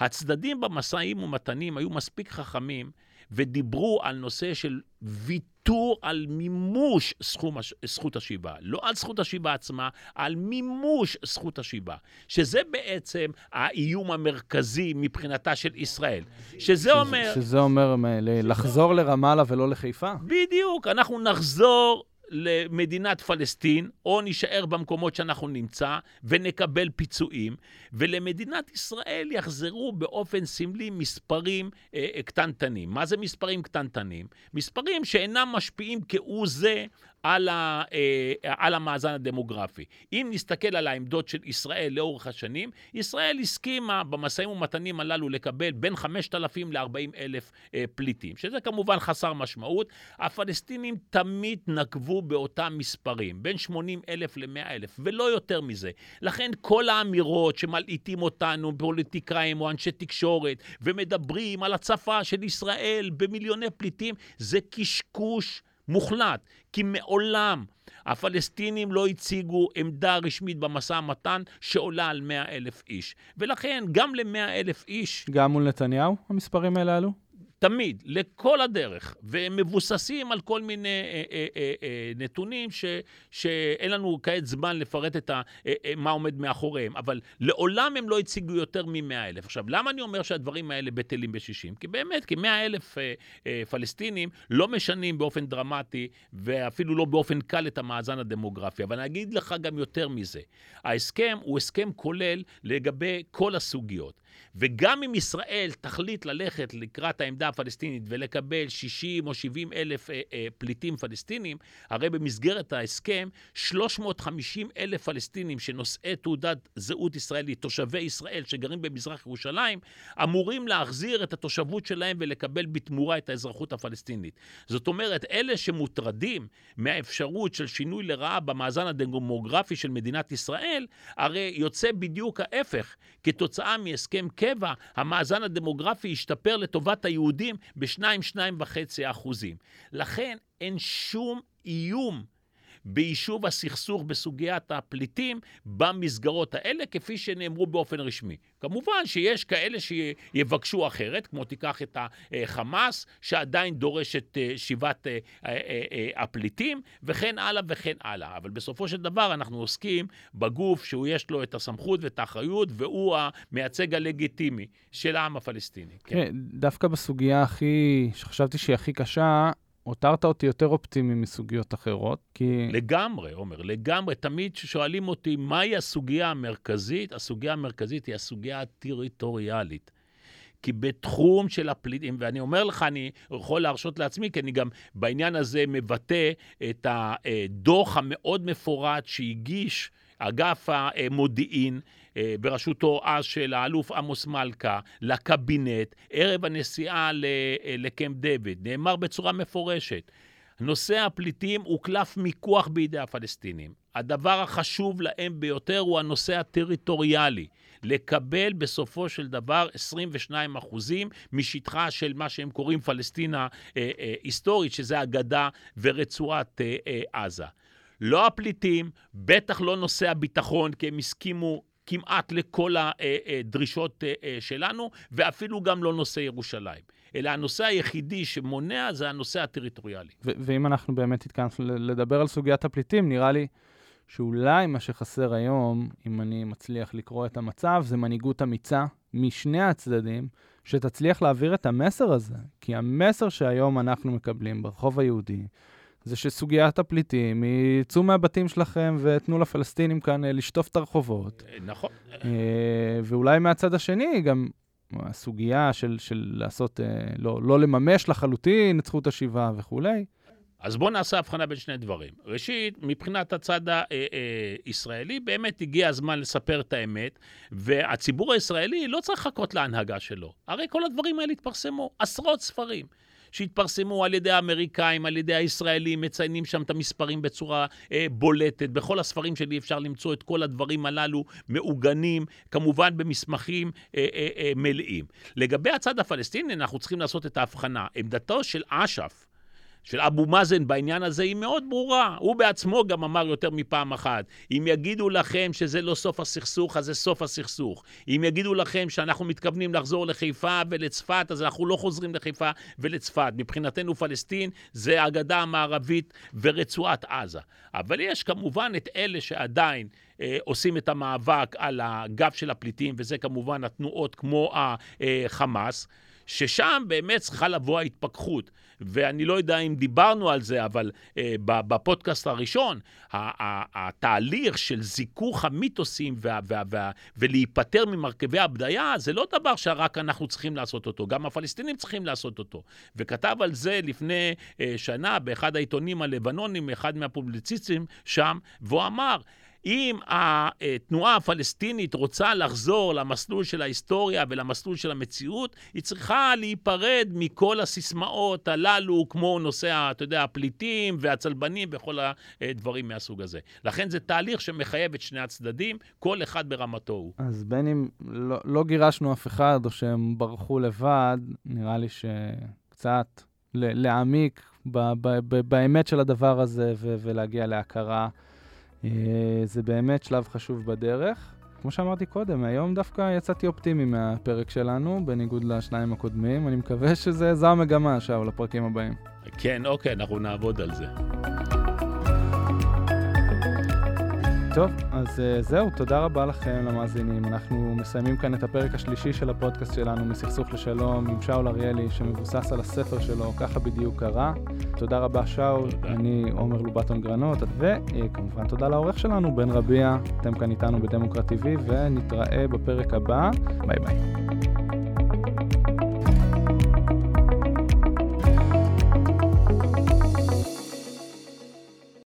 הצדדים במשאים ומתנים היו מספיק חכמים ודיברו על נושא של ויתור על מימוש סכום, זכות השיבה. לא על זכות השיבה עצמה, על מימוש זכות השיבה. שזה בעצם האיום המרכזי מבחינתה של ישראל. שזה אומר... שזה אומר לחזור לרמאללה ולא לחיפה? בדיוק, אנחנו נחזור למדינת פלסטין, או נישאר במקומות שאנחנו נמצא ונקבל פיצויים, ולמדינת ישראל יחזרו באופן סמלי מספרים אה, אה קטנטנים. מה זה מספרים קטנטנים? מספרים שאינם משפיעים כהוא זה על, ה, אה, על המאזן הדמוגרפי. אם נסתכל על העמדות של ישראל לאורך השנים, ישראל הסכימה במשאים ומתנים הללו לקבל בין 5,000 ל-40 אלף אה, פליטים, שזה כמובן חסר משמעות. הפלסטינים תמיד נקבו באותם מספרים, בין 80 אלף ל-100 אלף, ולא יותר מזה. לכן כל האמירות שמלעיטים אותנו, פוליטיקאים או אנשי תקשורת, ומדברים על הצפה של ישראל במיליוני פליטים, זה קשקוש. מוחלט, כי מעולם הפלסטינים לא הציגו עמדה רשמית במשא ומתן שעולה על 100 אלף איש. ולכן, גם ל-100 אלף איש... גם מול נתניהו המספרים האלה עלו? תמיד, לכל הדרך, והם מבוססים על כל מיני אה, אה, אה, אה, נתונים ש, שאין לנו כעת זמן לפרט את ה, אה, אה, מה עומד מאחוריהם, אבל לעולם הם לא הציגו יותר מ-100 אלף. עכשיו, למה אני אומר שהדברים האלה בטלים בשישים? כי באמת, כ-100 אלף אה, אה, פלסטינים לא משנים באופן דרמטי, ואפילו לא באופן קל את המאזן הדמוגרפי. אבל אני אגיד לך גם יותר מזה. ההסכם הוא הסכם כולל לגבי כל הסוגיות. וגם אם ישראל תחליט ללכת לקראת העמדה הפלסטינית ולקבל 60 או 70 אלף אה, אה, פליטים פלסטינים, הרי במסגרת ההסכם, 350 אלף פלסטינים שנושאי תעודת זהות ישראלית, תושבי ישראל שגרים במזרח ירושלים, אמורים להחזיר את התושבות שלהם ולקבל בתמורה את האזרחות הפלסטינית. זאת אומרת, אלה שמוטרדים מהאפשרות של שינוי לרעה במאזן הדמוגרפי של מדינת ישראל, הרי יוצא בדיוק ההפך, כתוצאה מהסכם קבע, המאזן הדמוגרפי השתפר לטובת היהודים ב-2-2.5 אחוזים. לכן אין שום איום ביישוב הסכסוך בסוגיית הפליטים במסגרות האלה, כפי שנאמרו באופן רשמי. כמובן שיש כאלה שיבקשו אחרת, כמו תיקח את החמאס, שעדיין דורש את אה, שיבת אה, אה, הפליטים, וכן הלאה וכן הלאה. אבל בסופו של דבר אנחנו עוסקים בגוף שיש לו את הסמכות ואת האחריות, והוא המייצג הלגיטימי של העם הפלסטיני. כן, כן דווקא בסוגיה הכי, שחשבתי שהיא הכי קשה, הותרת אותי יותר אופטימי מסוגיות אחרות, כי... לגמרי, עומר, לגמרי. תמיד כששואלים אותי מהי הסוגיה המרכזית, הסוגיה המרכזית היא הסוגיה הטריטוריאלית. כי בתחום של הפליטים, ואני אומר לך, אני יכול להרשות לעצמי, כי אני גם בעניין הזה מבטא את הדוח המאוד מפורט שהגיש אגף המודיעין בראשותו אז של האלוף עמוס מלכה לקבינט, ערב הנסיעה אה, לקמפ דיוויד. נאמר בצורה מפורשת, נושא הפליטים הוא קלף מיקוח בידי הפלסטינים. הדבר החשוב להם ביותר הוא הנושא הטריטוריאלי. לקבל בסופו של דבר 22 אחוזים משטחה של מה שהם קוראים פלסטינה אה, אה, היסטורית, שזה הגדה ורצועת אה, אה, עזה. לא הפליטים, בטח לא נושא הביטחון, כי הם הסכימו כמעט לכל הדרישות אה, אה, שלנו, ואפילו גם לא נושא ירושלים. אלא הנושא היחידי שמונע זה הנושא הטריטוריאלי. ואם אנחנו באמת התכנסנו לדבר על סוגיית הפליטים, נראה לי שאולי מה שחסר היום, אם אני מצליח לקרוא את המצב, זה מנהיגות אמיצה משני הצדדים, שתצליח להעביר את המסר הזה. כי המסר שהיום אנחנו מקבלים ברחוב היהודי, זה שסוגיית הפליטים היא, צאו מהבתים שלכם ותנו לפלסטינים כאן אה, לשטוף את הרחובות. אה, נכון. אה, ואולי מהצד השני, גם הסוגיה של, של לעשות, לא, לא לממש לחלוטין את זכות השיבה וכולי. אז בואו נעשה הבחנה בין שני דברים. ראשית, מבחינת הצד הישראלי, באמת הגיע הזמן לספר את האמת, והציבור הישראלי לא צריך לחכות להנהגה שלו. הרי כל הדברים האלה התפרסמו, עשרות ספרים. שהתפרסמו על ידי האמריקאים, על ידי הישראלים, מציינים שם את המספרים בצורה אה, בולטת. בכל הספרים שלי אפשר למצוא את כל הדברים הללו מעוגנים, כמובן במסמכים אה, אה, אה, מלאים. לגבי הצד הפלסטיני, אנחנו צריכים לעשות את ההבחנה. עמדתו של אש"ף, של אבו מאזן בעניין הזה היא מאוד ברורה. הוא בעצמו גם אמר יותר מפעם אחת, אם יגידו לכם שזה לא סוף הסכסוך, אז זה סוף הסכסוך. אם יגידו לכם שאנחנו מתכוונים לחזור לחיפה ולצפת, אז אנחנו לא חוזרים לחיפה ולצפת. מבחינתנו פלסטין זה הגדה המערבית ורצועת עזה. אבל יש כמובן את אלה שעדיין אה, עושים את המאבק על הגב של הפליטים, וזה כמובן התנועות כמו החמאס. ששם באמת צריכה לבוא ההתפכחות. ואני לא יודע אם דיברנו על זה, אבל אה, בפודקאסט הראשון, התהליך של זיכוך המיתוסים וה, וה, וה, ולהיפטר ממרכיבי הבדיה, זה לא דבר שרק אנחנו צריכים לעשות אותו, גם הפלסטינים צריכים לעשות אותו. וכתב על זה לפני אה, שנה באחד העיתונים הלבנונים, אחד מהפובליציסטים שם, והוא אמר, אם התנועה הפלסטינית רוצה לחזור למסלול של ההיסטוריה ולמסלול של המציאות, היא צריכה להיפרד מכל הסיסמאות הללו, כמו נושא, אתה יודע, הפליטים והצלבנים וכל הדברים מהסוג הזה. לכן זה תהליך שמחייב את שני הצדדים, כל אחד ברמתו הוא. אז בין אם לא, לא גירשנו אף אחד או שהם ברחו לבד, נראה לי שקצת להעמיק באמת של הדבר הזה ולהגיע להכרה. אה, זה באמת שלב חשוב בדרך. כמו שאמרתי קודם, היום דווקא יצאתי אופטימי מהפרק שלנו, בניגוד לשניים הקודמים. אני מקווה שזו המגמה, שאול, לפרקים הבאים. כן, אוקיי, אנחנו נעבוד על זה. טוב, אז uh, זהו, תודה רבה לכם למאזינים. אנחנו מסיימים כאן את הפרק השלישי של הפודקאסט שלנו, מסכסוך לשלום, עם שאול אריאלי, שמבוסס על הספר שלו, ככה בדיוק קרה. תודה רבה, שאול. תודה. אני עומר לובטון גרנות, וכמובן תודה לעורך שלנו, בן רביע. אתם כאן איתנו בדמוקרט TV, ונתראה בפרק הבא. ביי ביי.